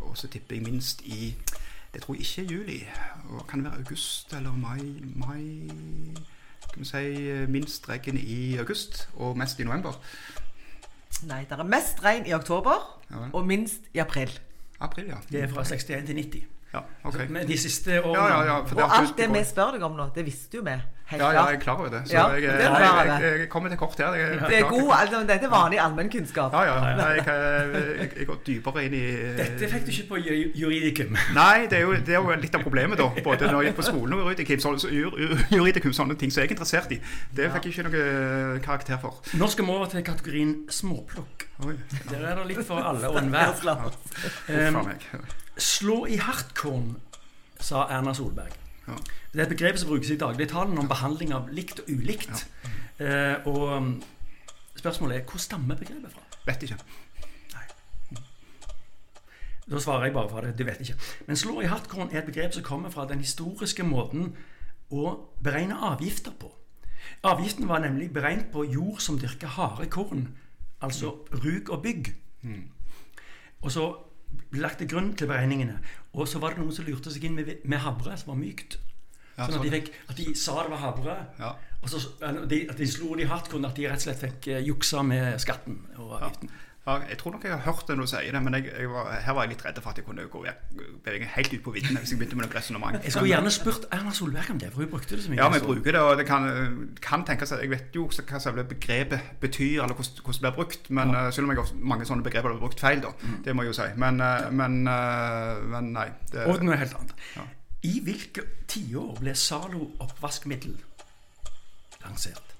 og så tipper jeg minst i Det tror jeg ikke er juli. Og kan det være august eller mai? mai kan vi si minst regn i august, og mest i november. Nei, det er mest regn i oktober Ja og minst i april. April, ja. Det er fra 61 til 90. Ja, ok. Men de siste årene Ja, ja, ja. Og alt det vi spør deg om nå, det visste jo vi. Helt Ja, ja, jeg er klar over det. Så Ja, jeg, det jeg, jeg, jeg kommer til kort her. Jeg, Det er god, altså, dette er vanlig allmennkunnskap. Ja, ja. Nei, Jeg, jeg, jeg går dypere inn i Dette fikk du ikke på juridikum. Nei, det er, jo, det er jo litt av problemet, da. Både når jeg gikk på skolen og juridikum, så, så jur- jur- juridikum, sånne ting som jeg er interessert i. Det fikk jeg ikke noe karakter for. Nå skal vi over til kategorien småplukk. Oi, Der er det litt for alle og enhver. Um. Slå i hardkorn, sa Erna Solberg. Ja. Det er et begrep som brukes i dagligtalen om behandling av likt og ulikt. Eh, og um, spørsmålet er hvor stammer begrepet fra? Vet ikke. Da svarer jeg bare fra det. Du vet ikke. Men slå i hardkorn er et begrep som kommer fra den historiske måten å beregne avgifter på. Avgiften var nemlig beregnet på jord som dyrker harde korn, altså rug og bygg. Og så lagt til grunn til beregningene. Og så var det noen som lurte seg inn med, med havre som var mykt. Ja, Sånn at de, fikk, at de sa det var havre. Ja. Og så de, at de slo de hardt kun at de rett og slett fikk eh, juksa med skatten og avgiften. Ja, jeg tror nok jeg har hørt det når du sier det, men jeg, jeg var, her var jeg litt redd for at jeg kunne gå bevege helt ut på viddene hvis jeg begynte med noe resonnement. Jeg skulle gjerne spurt Erna Solberg om det, for hun brukte det så mye. Ja, vi bruker det, og det kan, kan tenkes Jeg vet jo også hva selve begrepet betyr, eller hvordan, hvordan det blir brukt. Men ja. Selv om jeg har mange sånne begreper blir brukt feil, da. Det må jeg jo si. Men, eh, men, eh, men nei. Det, Og noe helt annet. Ja. I hvilke tiår ble Zalo oppvaskmiddel lansert?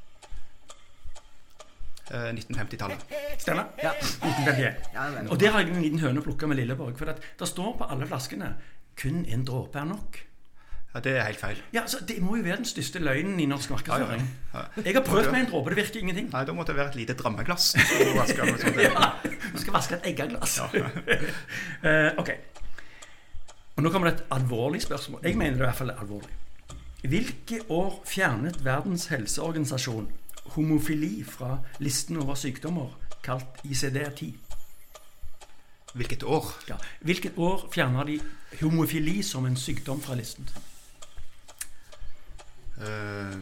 Eh, 1950-tallet. Stemmer? Ja. 1951. Ja. Og der har jeg en liten høne å plukke med Lilleborg. For at det står på alle flaskene kun en dråpe er nok. Ja, det er helt feil. Ja, så Det må jo være den største løgnen i norsk markedsføring. Ja. Jeg har prøvd med en dråpe, det virker ingenting. Nei, Da måtte det være et lite drammeglass. Ja, Du skal vaske et eggeglass. uh, ok. Og Nå kommer det et alvorlig spørsmål. Jeg mener det i hvert fall er alvorlig. Hvilke år fjernet Verdens helseorganisasjon homofili fra listen over sykdommer kalt ICD-10? Hvilket år? Ja. Hvilket år fjerna de homofili som en sykdom fra listen? Uh,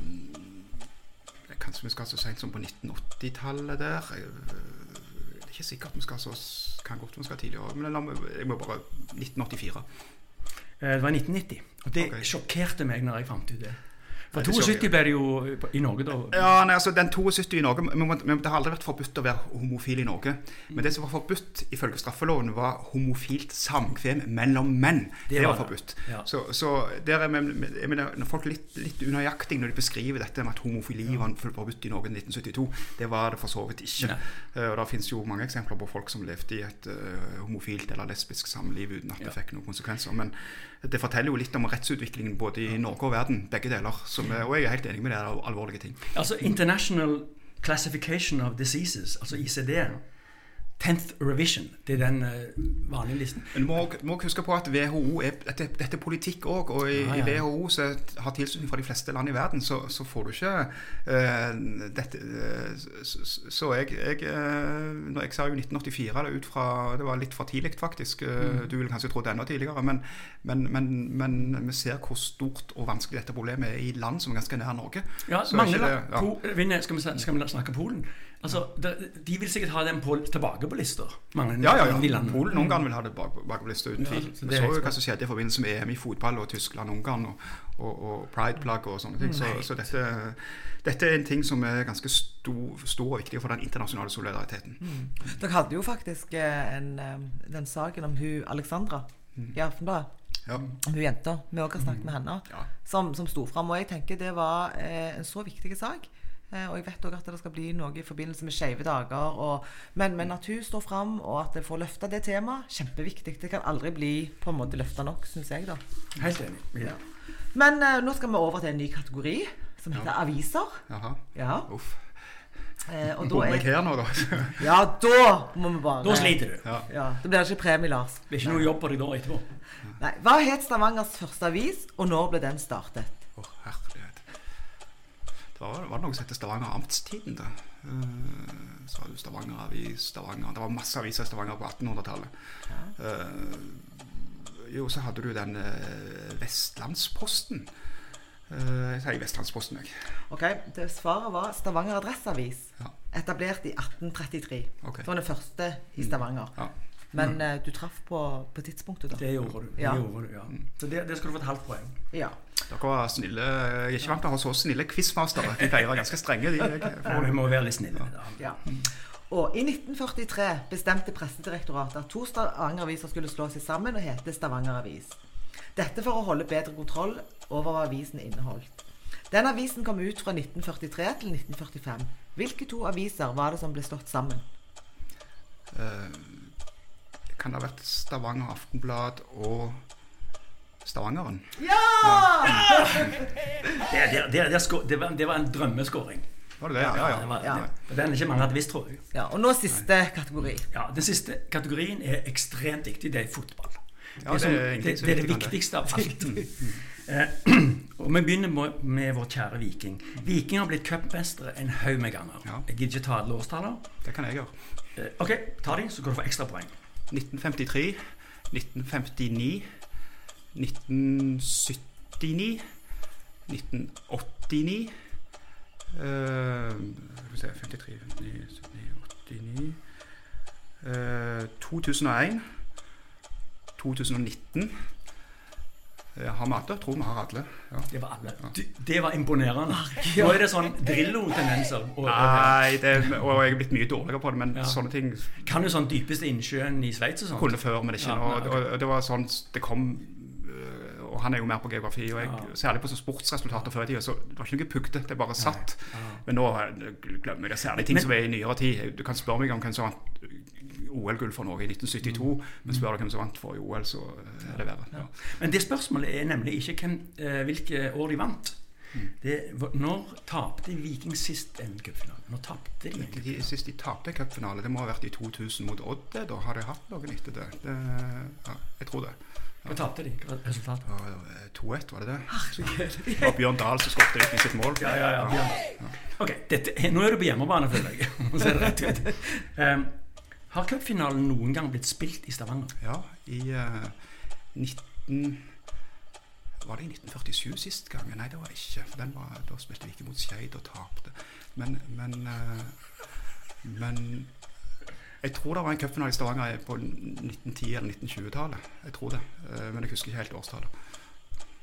kanskje vi skal så sent som på 1980-tallet der. Jeg, eh, det er ikke sikkert vi skal så kan godt vi skal tidligere, men jeg må bare 1984. Uh, Det var 1990. Og det okay. sjokkerte meg når jeg fant ut det. For 72 ble det jo i Norge, da. Ja, nei, altså den 72 i Norge men, men Det har aldri vært forbudt å være homofil i Norge. Men det som var forbudt ifølge straffeloven, var homofilt samkvem mellom menn. Det, var var forbudt. Ja. Så, så der er jeg mener, når folk litt, litt unøyaktig når de beskriver dette med at homofili var forbudt i Norge i 1972. Det var det for så vidt ikke. Eh, og Det finnes jo mange eksempler på folk som levde i et uh, homofilt eller lesbisk samliv uten at det fikk noen konsekvenser. Men det forteller jo litt om rettsutviklingen både i Norge og verden, begge deler. Som, og jeg er helt enig med det, det er alvorlige ting. Altså International Classification of Diseases, altså ICD. 10th revision. Det er den eh, vanlige listen. Men du må, må huske på at WHO er, dette, dette er politikk òg, og i, Ja, ja. i WHO så har tilslutning fra de fleste land i verden, så, så får du ikke uh, dette uh, Så, så- så jeg, jeg uh, Jeg sa jo 1984 det, ut fra, det var litt for tidlig, faktisk. Eh, Mm. Du ville kanskje trodd det enda tidligere. Men, men, men, men vi ser hvor stort og vanskelig dette problemet er i land som er ganske nær Norge. Ja, mange det- ja. Vinner, skal, vi, skal vi snakke Polen? Altså, de, de vil sikkert ha den på, tilbake på lista. Mange Ja, ja, ja. Polen Ungarn vil ha det bak, bak på lista, uten Ja, tvil. så Vi så jo hva som skjedde i forbindelse med EM i fotball og Tyskland-Ungarn og, og, og Pride-plagg og sånne ting. Så, så dette, dette er en ting som er ganske stor, stor og viktig for den internasjonale solidariteten. Dere hadde jo faktisk eh, en, eh, den saken om hun Alexandra i Aftenbladet. Ja. Hun jenta. Vi også har snakket med henne. Ja. Som, som sto fram. Og jeg tenker det var eh, en så viktig sak. Eh, og jeg vet også at det skal bli noe i forbindelse med skeive dager. Og, men, men at hun står fram, og at jeg får løfta det temaet, kjempeviktig. Det kan aldri bli på en måte løfta nok, syns jeg, da. Helt enig. Ja. Men uh, nå skal vi over til en ny kategori, som heter aviser. Jaha. Ja. Uff. Eh, og da Bommer jeg er her nå, da? Ja, da må vi bare Da sliter du. Ja. Ja, Da blir det ikke premie, Lars. Det blir ikke noe jobb på deg da etterpå. Nei. Hva het Stavangers første avis, og når ble den startet? Oh, herlighet. Det var, var det noe som het Stavanger Amtstiden, da. Så var det Stavanger Avis, Stavanger Det var masse aviser i Stavanger på 1800-tallet. Eh, jo, så hadde du den eh, Vestlandsposten. Eh, jeg sier Vestlandsposten, jeg. Ok, det Svaret var Stavanger Adresseavis. Ja. Etablert i 1833. Okay. Det var den første i Stavanger. Ja. Men eh, du traff på, på tidspunktet, da. Det gjorde du. Det gjorde du ja. Så det, det skal du få et halvt poeng. Ja. Dere var snille. Jeg er ikke vant til å ha så snille quizmastere. De pleier å være ganske strenge. De, Ja, vi må være litt snille. da. ja. Og i 1943 bestemte Pressedirektoratet at to Stavanger-aviser skulle slå seg sammen og hete Stavanger Avis. Dette for å holde bedre kontroll over hva avisen inneholdt. Den avisen kom ut fra 1943 til 1945. Hvilke to aviser var det som ble slått sammen? Eh, kan det ha vært Stavanger Aftenblad og Stavangeren? Ja! Det, det, det, det, det, var, det var en drømmeskåring. Var det det? Ja, ja. Det var, Ja. det, den ikke mange hadde visst, tror jeg. ja og nå siste kategori. Ja, Den siste kategorien er ekstremt viktig. Det er fotball. Ja, det, er som, det er det, det er er det viktigste av alt. Eh, og Vi begynner med, med vår kjære Viking. Viking har blitt cupmestere en haug med ganger. Ja. Jeg gidder ikke ta alle årstaller. Det kan jeg gjøre. Eh, ok, ta de, så kan du få ekstra poeng. 1953, 1959, 1979, 1989 eh, Skal vi se 53, 59, 79 eh, 2001, 2019 Eh, Har vi alle? Tror vi har alle. Ja. Det var alle. Ja. det var imponerende. Nå er det sånn Drillo-tendenser. Nei, det, og jeg er blitt mye dårligere på det, men Ja. sånne ting kan jo sånn dypeste innsjøen i Sveits og sånt. kunne før, men ikke nå. Og, og det var sånn det kom Og han er jo mer på geografi, og jeg, Ja. særlig på sportsresultater før i tida, så det var ikke noe pugde, det bare satt. Men nå øh, glemmer jeg det. Særlig ting Men- som er i nyere tid. Du kan spørre meg om hvem som vant OL-gull for Norge i 1972, men spør du hvem som vant for OL, så er det verre. Ja. Men det spørsmålet er nemlig ikke hvem, eh, hvilke år de vant. Det, når tapte Viking sist en cupfinale? Når tapte de egentlig? De, sist de tapte en cupfinale, det må ha vært i 2000 mot Odd. Da har de hatt noen etter det. det ja, jeg tror det. Hva tapte de? Øh, 2-1, var det det? Det var Bjørn Dahl som skåret det i sitt mål. Ja, ja, ja. Bjørn. Ok, dette, Nå er du på hjemmebane, føler jeg. Så er det rett ut. Um, har cupfinalen noen gang blitt spilt i Stavanger? Ja, i uh, 19... Var det i 1947 sist gang? Nei, det var ikke. For den var, da spilte vi ikke mot Skeid og tapte. Men, men, uh, men jeg tror det var en cupfinale i Stavanger på 1910- eller 1920-tallet. Jeg tror det. Eh, men jeg husker ikke helt årstallet.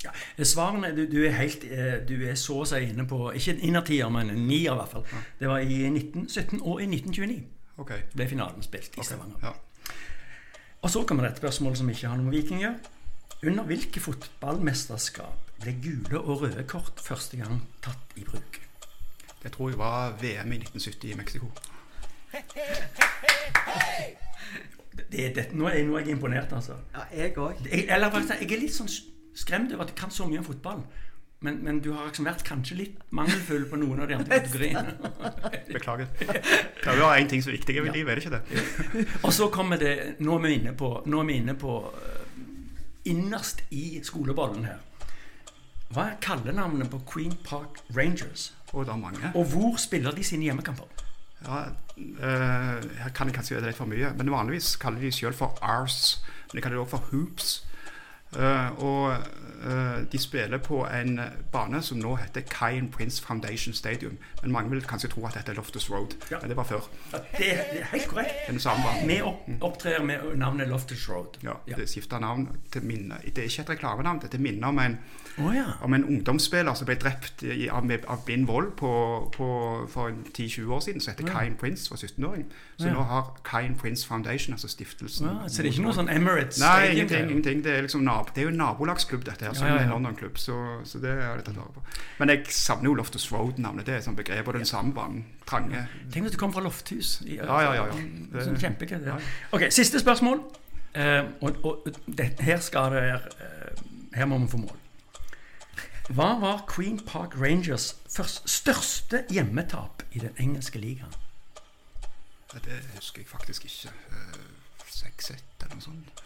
Ja, Svarene du, du, er helt eh, Du er så å si inne på Ikke innertier, men nier, i hvert fall. Det var i 1917 og i 1929 okay. ble finalen spilt i Stavanger. Ja. Og så kommer det et spørsmål som ikke har noe med Viking å gjøre. Under hvilke fotballmesterskap ble gule og røde kort første gang tatt i bruk? Det tror jeg var VM i 1970 i Mexico. Det, det, nå, er, nå er jeg imponert, altså. Ja, jeg òg. Jeg, eller jeg er litt sånn skremt over at jeg kan så mye om fotball. Men, men du har liksom vært kanskje litt mangelfull på noen av de andre kategoriene. Beklager. Det er jo én ting som er viktig i livet, er det ikke det? Og så kommer det Nå er vi inne på, nå er vi inne på eh, Innerst i skolebollen her. Hva er kallenavnet på Queen Park Rangers? Og det er mange. Og hvor spiller de sine hjemmekamper? Ja, eh, her kan jeg kanskje gjøre det litt for mye, men vanligvis kaller de selv for Ars. Men de kaller det også for Hoops. Eh, og eh, de spiller på en bane som nå heter Kyan Prince Foundation Stadium. Men mange vil kanskje tro at dette er Loftus Road, Ja. men det var før. Ja, Det er, det er helt korrekt. Den samme banen. Vi opp, opptrer med navnet Loftus Road. Ja, Ja. Det skifta navn til minne. Det er ikke et reklamenavn, dette minner om en, oh, ja. om en ungdomsspiller som ble drept i, av, av blind vold på, på, for 10-20 år siden, som heter Kyan Prince, var 17-åring. Så nå har Kyan Prince Foundation, altså stiftelsen. Så det er ikke noe sånn Emirates Nei, ingenting. ingenting. Det er liksom nab det er jo en nabolagsklubb, dette her, som Ja, ja, ja. en London-klubb. Så, så det har jeg tatt vare på. Men jeg savner jo Loftus Road-navnet. Det er sånn begrep. Og den samme banen. Trange. Tenk at du kommer fra Lofthus. I, Ja, ja, ja, ja. Sånn kjempegøy. Ja. Ok, siste spørsmål. Uh, og og det, her skal det uh, Her må vi få mål. Hva var Queen Park Rangers først, største hjemmetap i den engelske ligaen? Det husker jeg faktisk ikke. Uh, 6-1 eller noe sånt.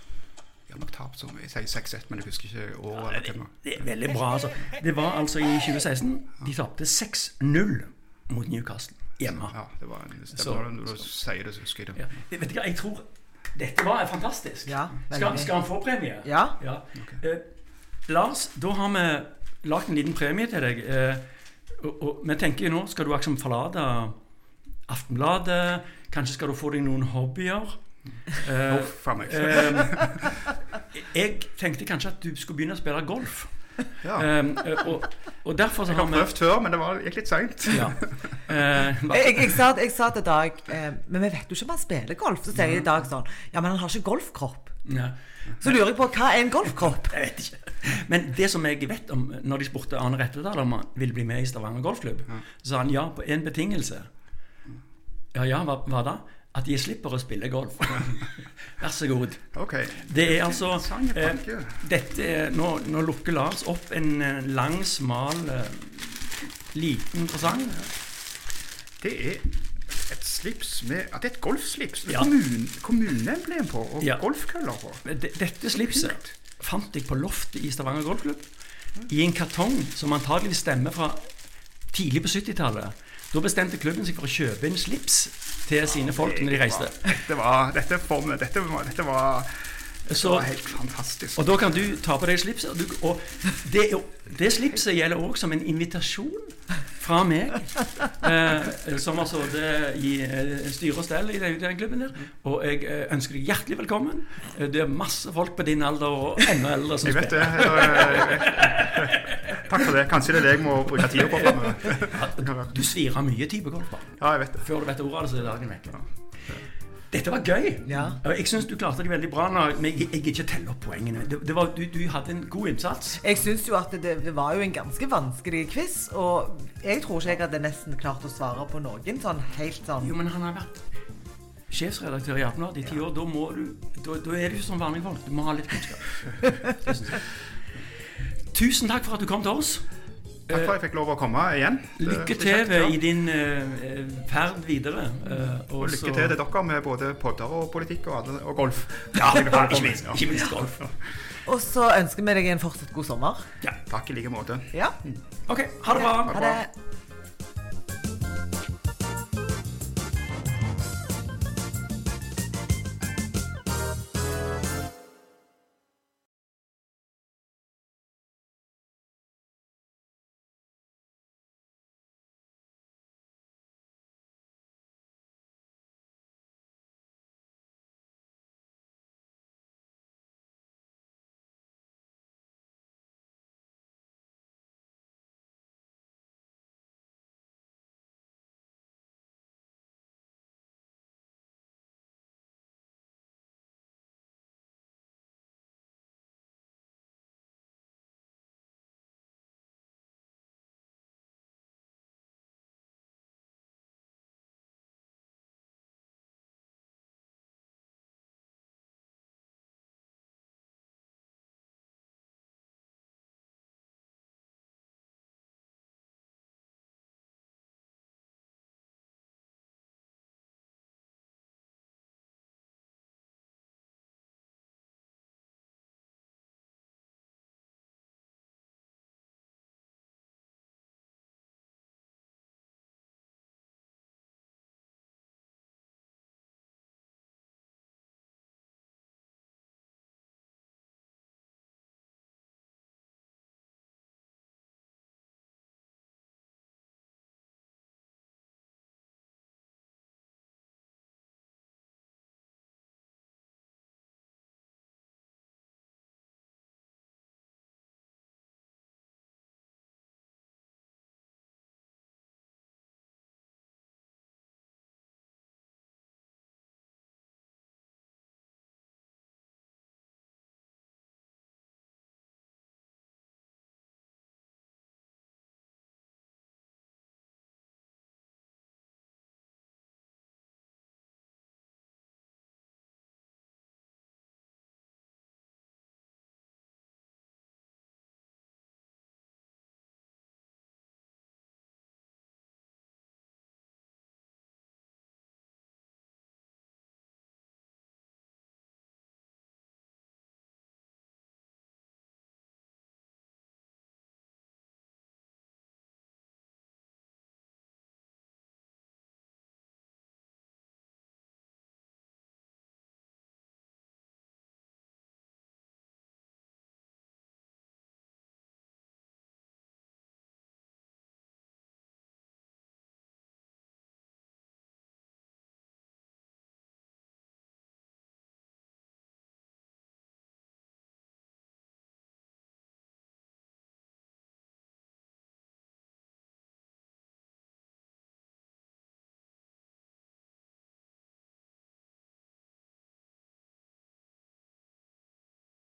Jeg nok tapt som. Jeg sier 6-1, men jeg husker ikke året. Ja, Det, det er veldig bra, altså. Det var altså i 2016. De tapte 6-0 mot Newcastle hjemme. Ja, det var en, det når du sier det, så husker jeg det. Ja. Vet du hva, jeg tror dette var fantastisk. Ja, skal, skal han få premie? Ja. Eh, Lars, da har vi lagd en liten premie til deg. Eh, og, og vi tenker nå, skal du liksom forlate Aftenbladet? Kanskje skal du få deg noen hobbyer? Eh, Uff a meg. eh, jeg tenkte kanskje at du skulle begynne å spille golf. Ja. Um, og, og derfor så Jeg har har prøvd før, men det var, gikk litt seint. ja. Uh, Jeg, jeg, jeg, sa, jeg sa til Dag eh, Men vi vet jo ikke om han spiller golf. Så sier jeg Dag sånn Ja, men han har ikke golfkropp. ja. Så lurer jeg på hva er en golfkropp? Jeg vet ikke. Men det som jeg vet om når de spurte Arne Rettedal om han ville bli med i Stavanger Golfklubb, så sa han ja på én betingelse. Ja, ja, hva, hva da? At de slipper å spille golf. Vær så god. Okay. Det er altså eh, dette er, nå, nå lukker Lars opp en eh, lang, smal, eh, liten presang. Det er et slips med At det er et golfslips med Ja. kommun, kommuneemblem på og Ja. golfkøller på. Dette slipset fant jeg på loftet i Stavanger Golfklubb. I en kartong som antagelig stemmer fra tidlig på 70-tallet. Da bestemte klubben seg for å kjøpe inn slips til sine folk når de reiste. Dette var, dette for meg, dette var, dette var, Så, var helt fantastisk. og da kan du ta på deg slipset. Og, du, og det, det slipset gjelder òg som en invitasjon fra meg, eh, som har sittet i eh, styre og stell i den, den klubben der. Og jeg eh, ønsker deg hjertelig velkommen. Eh, Det er masse folk på din alder og enda eldre som Jeg vet det. Takk for det. Kanskje det er det jeg må bruke tida på framover. Du svirer mye tid på golfbanen. Ja, jeg vet det. Før du vet ordet av det, så er dagen vekk. Dette var gøy. Ja. Jeg syns du klarte det veldig bra. Når, men jeg, gidder ikke telle opp poengene. Det, det var, du, du hadde en god innsats. Jeg syns jo at det, det var jo en ganske vanskelig quiz, og jeg tror ikke jeg hadde nesten klart å svare på noen sånn helt sånn Jo, men han har vært sjefsredaktør i Aftenbladet i ti år. Da, må du, da, da er du ikke som vanlige folk. Du må ha litt kunnskap. Tusen takk for at du kom til oss. Takk for at jeg fikk lov å komme igjen. Det- Lykke til ja. i din uh, ferd videre. Uh, Og lykke til til dere med både podder og politikk og, alle, og golf. Ja, ikke minst, ikke minst golf. Og så ønsker vi deg en fortsatt god sommer. Ja. Takk i like måte. Ja. OK, ha det bra. Ha det.